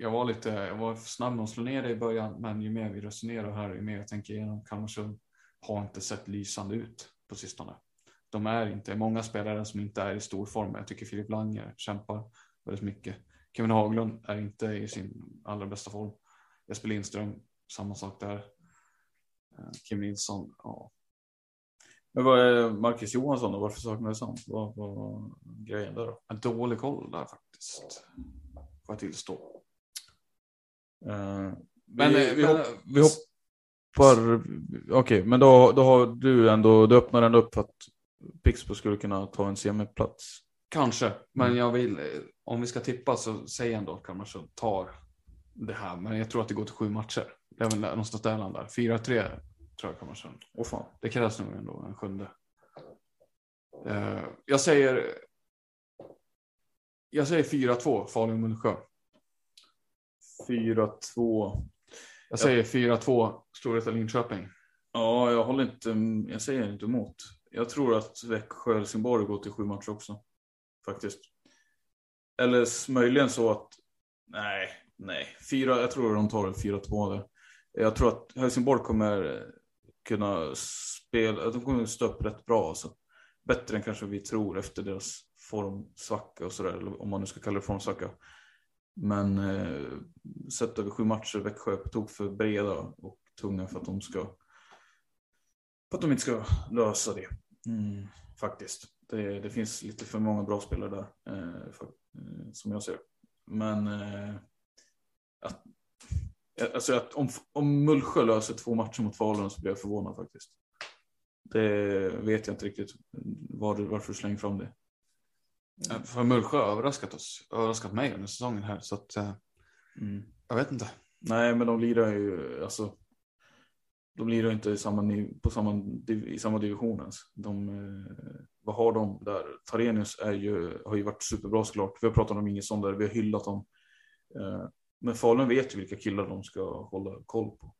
jag var lite, jag var snabb med att slå ner det i början, men ju mer vi resonerar här, ju mer jag tänker igenom Kalmarsund har inte sett lysande ut på sistone. De är inte, många spelare som inte är i stor form. Jag tycker Filip Langer kämpar väldigt mycket. Kevin Haglund är inte i sin allra bästa form. Jesper Lindström, samma sak där. Eh, Kim Nilsson, ja. Men vad är Marcus Johansson då? Varför saknades han? Vad var grejen där då? En dålig koll där faktiskt. Får jag tillstå. Men, vi, vi, hopp, vi hoppar. Okej, men då, då har du ändå, du öppnar ändå upp för att Pixbo skulle kunna ta en semiplats. Kanske, men Mm. jag vill, eh, om vi ska tippa så säger jag ändå att Kalmarsund tar det här. Men jag tror att det går till sju matcher. Det är väl någonstans där landar. 4-3 tror jag Kalmarsund. Åh fan. Det krävs nog ändå en sjunde. Eh, jag säger jag säger 4-2 Falun-Mullsjö. 4-2. Jag säger 4-2 Storvreta-Linköping. Ja, jag håller inte, jag säger inte emot. Jag tror att Växjö Helsingborg går till sju matcher också. Faktiskt. Eller möjligen så att, nej, nej. Fyra, jag tror de tar det 4-2 där. Jag tror att Helsingborg kommer kunna spela, de kommer stå upp rätt bra alltså. Bättre än kanske vi tror efter deras formsvacka och sådär, eller om man nu ska kalla det formsvacka. Men eh, sett över sju matcher, Växjö är på tok för breda och tunga för att de ska för att de inte ska lösa det. Mm, faktiskt. Det, det finns lite för många bra spelare där, eh, för, eh, som jag ser det. Men eh, att, eh, alltså att om, om Mullsjö löser två matcher mot Falun så blir jag förvånad faktiskt. Det vet jag inte riktigt var, varför du slänger fram det. För Mullsjö har överraskat oss, överraskat mig under säsongen här. Så att, eh, Mm. jag vet inte. Nej, men de lirar ju, alltså. De lirar inte i samma, på samma, i samma division ens. De, eh, vad har de där? Tarenius är ju, har ju varit superbra såklart. Vi har pratat om Ingesson där, vi har hyllat dem. Eh, men Falun vet ju vilka killar de ska hålla koll på.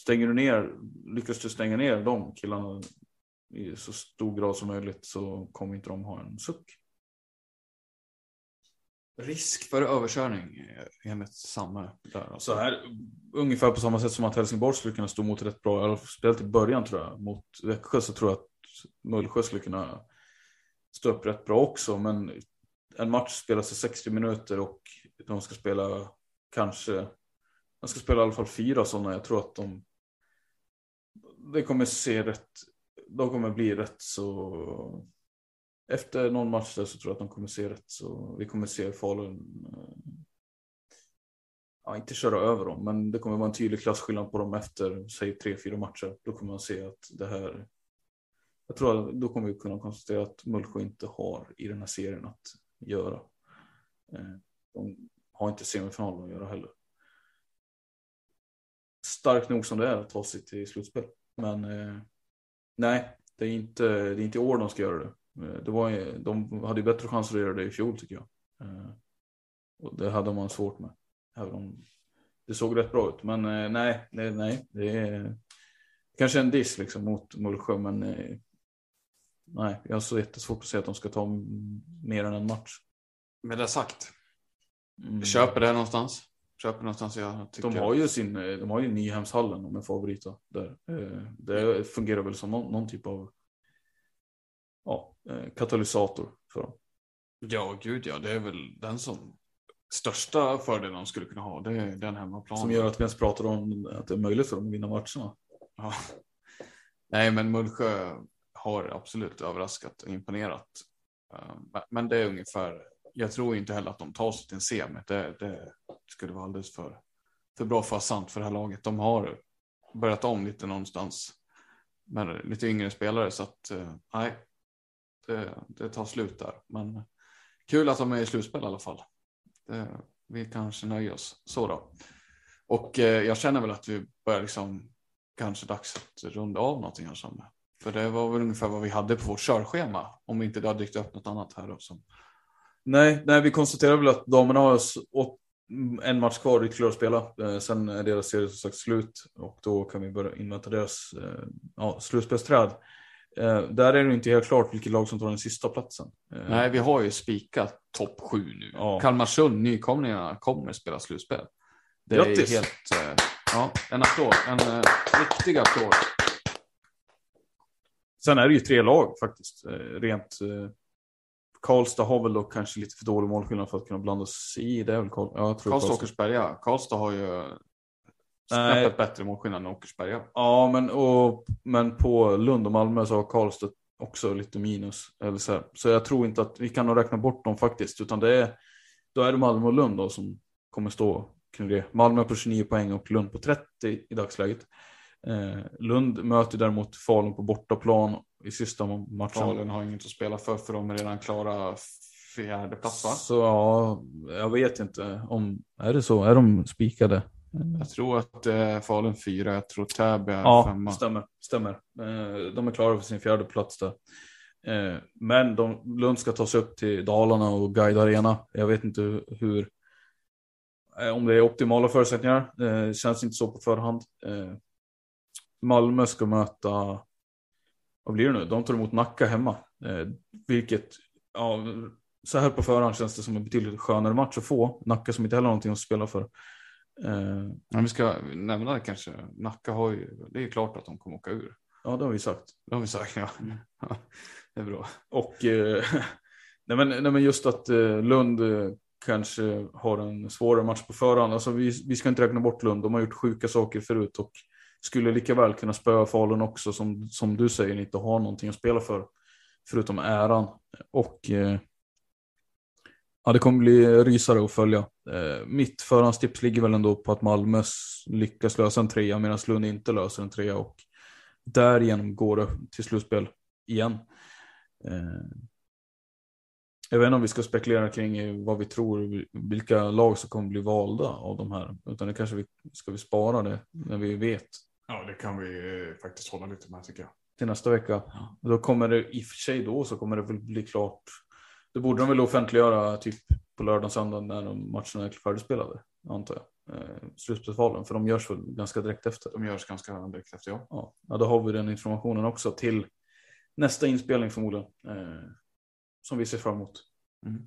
Stänger du ner, lyckas du stänga ner de killarna i så stor grad som möjligt så kommer inte de ha en suck. risk för överkörning enligt Samme. Där, alltså. Så här, ungefär på samma sätt som att Helsingborg skulle kunna stå mot rätt bra, speciellt i början tror jag, mot Växjö så tror jag att Mullsjö skulle kunna stå upp rätt bra också. Men en match spelas i 60 minuter och de ska spela kanske, de ska spela i alla fall fyra sådana. Jag tror att de, det kommer se rätt, de kommer bli rätt så efter någon match där så tror jag att de kommer se rätt så vi kommer se Falun eh, ja, inte köra över dem, men det kommer vara en tydlig klasskillnad på dem efter, säg tre, fyra matcher. Då kommer man se att det här, jag tror att då kommer vi kunna konstatera att Mullsjö inte har i den här serien att göra. Eh, de har inte semifinalen att göra heller. Starkt nog som det är att ta sig till slutspel. Men eh, nej, det är, inte, det är inte i år de ska göra det. Eh, det var, de hade ju bättre chanser att göra det i fjol tycker jag. Och det hade man svårt med. Även om det såg rätt bra ut. Men eh, nej, nej, nej. Det är kanske en diss liksom mot Mullsjö, men eh, nej, jag har så jättesvårt att säga att de ska ta mer än en match. Med det sagt, Mm. köper det någonstans. Köper någonstans jag tycker. De har ju sin, eh, de har ju Nyhemshallen om jag får avbryta där. Det fungerar väl som någon, någon typ av ja, katalysator för dem. Ja, gud ja, det är väl den som största fördelen de skulle kunna ha. Det är den hemmaplanen. Som gör att vi ens pratar om att det är möjligt för dem att vinna matcherna. Ja. Nej, men Mullsjö har absolut överraskat och imponerat. Eh, men det är ungefär, jag tror inte heller att de tar sig till en semi. Det, det skulle vara alldeles för, för bra för sant för det här laget. De har börjat om lite någonstans med lite yngre spelare så att eh, nej, det, det tar slut där. Men kul att de är i slutspel i alla fall. Det, vi kanske nöjer oss så då. Och eh, jag känner väl att vi börjar liksom kanske dags att runda av någonting här som för det var väl ungefär vad vi hade på vårt körschema om inte det har dykt upp något annat här då som. Nej, nej, vi konstaterar väl att damerna har en match kvar ytterligare att spela. Eh, sen är deras serie som sagt slut och då kan vi börja invänta deras eh, ja, slutspelsträd. Eh, där är det inte helt klart vilket lag som tar den sista platsen. Nej, vi har ju spikat topp sju nu. Ja. Kalmarsund, nykomlingarna, kommer spela slutspel. Det Grattis. är helt, ja, en applåd, en riktig applåd. Sen är det ju tre lag faktiskt, rent. Karlstad har väl dock kanske lite för dålig målskillnad för att kunna blanda sig i. Det är väl Karl, ja, Karlstad-Åkersberga. Karlstad har ju snäppet bättre målskillnad än Åkersberga. Ja, men, och, men på Lund och Malmö så har Karlstad också lite minus. Eller så, så jag tror inte att vi kan räkna bort dem faktiskt, utan det är, då är det Malmö och Lund då som kommer stå kring det. Malmö på 29 poäng och Lund på 30 i dagsläget. Eh, Lund möter däremot Falun på bortaplan i sista matchen. Falun har inget att spela för, för de är redan klara fjärde plats va? Så ja, jag vet inte om, är det så? Är de spikade? Jag tror att eh, Falun fyra, jag tror Täby är ja, femma. stämmer. stämmer. Eh, de är klara för sin fjärde plats där. Eh, men de, Lund ska ta sig upp till Dalarna och Guide Arena. Jag vet inte hur, eh, om det är optimala förutsättningar. Det eh, känns inte så på förhand. Eh, Malmö ska möta, vad blir det nu? De tar emot Nacka hemma. vilket, ja, så här på förhand känns det som en betydligt skönare match att få. Nacka som inte heller har någonting att spela för. Eh, Men vi ska nämna det kanske. Nacka har ju, det är klart att de kommer åka ur. Ja, det har vi sagt. Det har vi sagt, ja. Mm. det är bra. Och eh, nej, men, nej, men just att eh, Lund eh, kanske har en svårare match på förhand. Alltså, vi, vi ska inte räkna bort Lund. De har gjort sjuka saker förut och skulle lika väl kunna spöa Falun också som, som du säger, inte har någonting att spela för. Förutom äran. Och eh, Ja, det kommer bli rysare att följa. Eh, mitt förhandstips ligger väl ändå på att Malmö lyckas lösa en trea medan Lund inte löser en trea och därigenom går det till slutspel igen. Eh, jag vet inte om vi ska spekulera kring eh, vad vi tror, vilka lag som kommer bli valda av de här. Utan det kanske vi ska vi spara det när vi vet. Ja, det kan vi eh, faktiskt hålla lite med tycker jag. Till nästa vecka. Ja. Då kommer det, i och för sig då så kommer det väl bli klart det borde de väl offentliggöra typ på lördag och söndag när de matcherna är färdigspelade, antar jag. Eh, slutspelsvalen, för de görs väl ganska direkt efter. De görs ganska direkt efter, ja. ja. Ja, då har vi den informationen också till nästa inspelning förmodligen. Eh, som vi ser fram emot. Mm.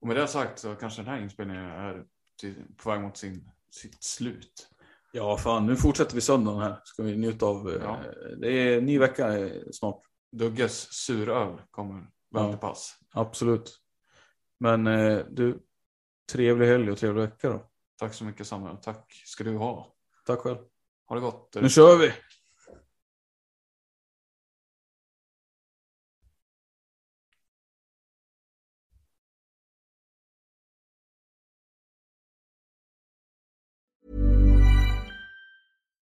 Och med det sagt så kanske den här inspelningen är till, på väg mot sin, sitt slut. Ja, fan nu fortsätter vi söndagen här. Ska vi njuta av. eh, Ja. Det är ny vecka eh, snart. Dugges suröl kommer väl Ja. Absolut. Men eh, du, trevlig helg och trevlig vecka då. Tack så mycket Samuel. Tack ska du ha. Tack själv. Ha det gott. Nu kör vi!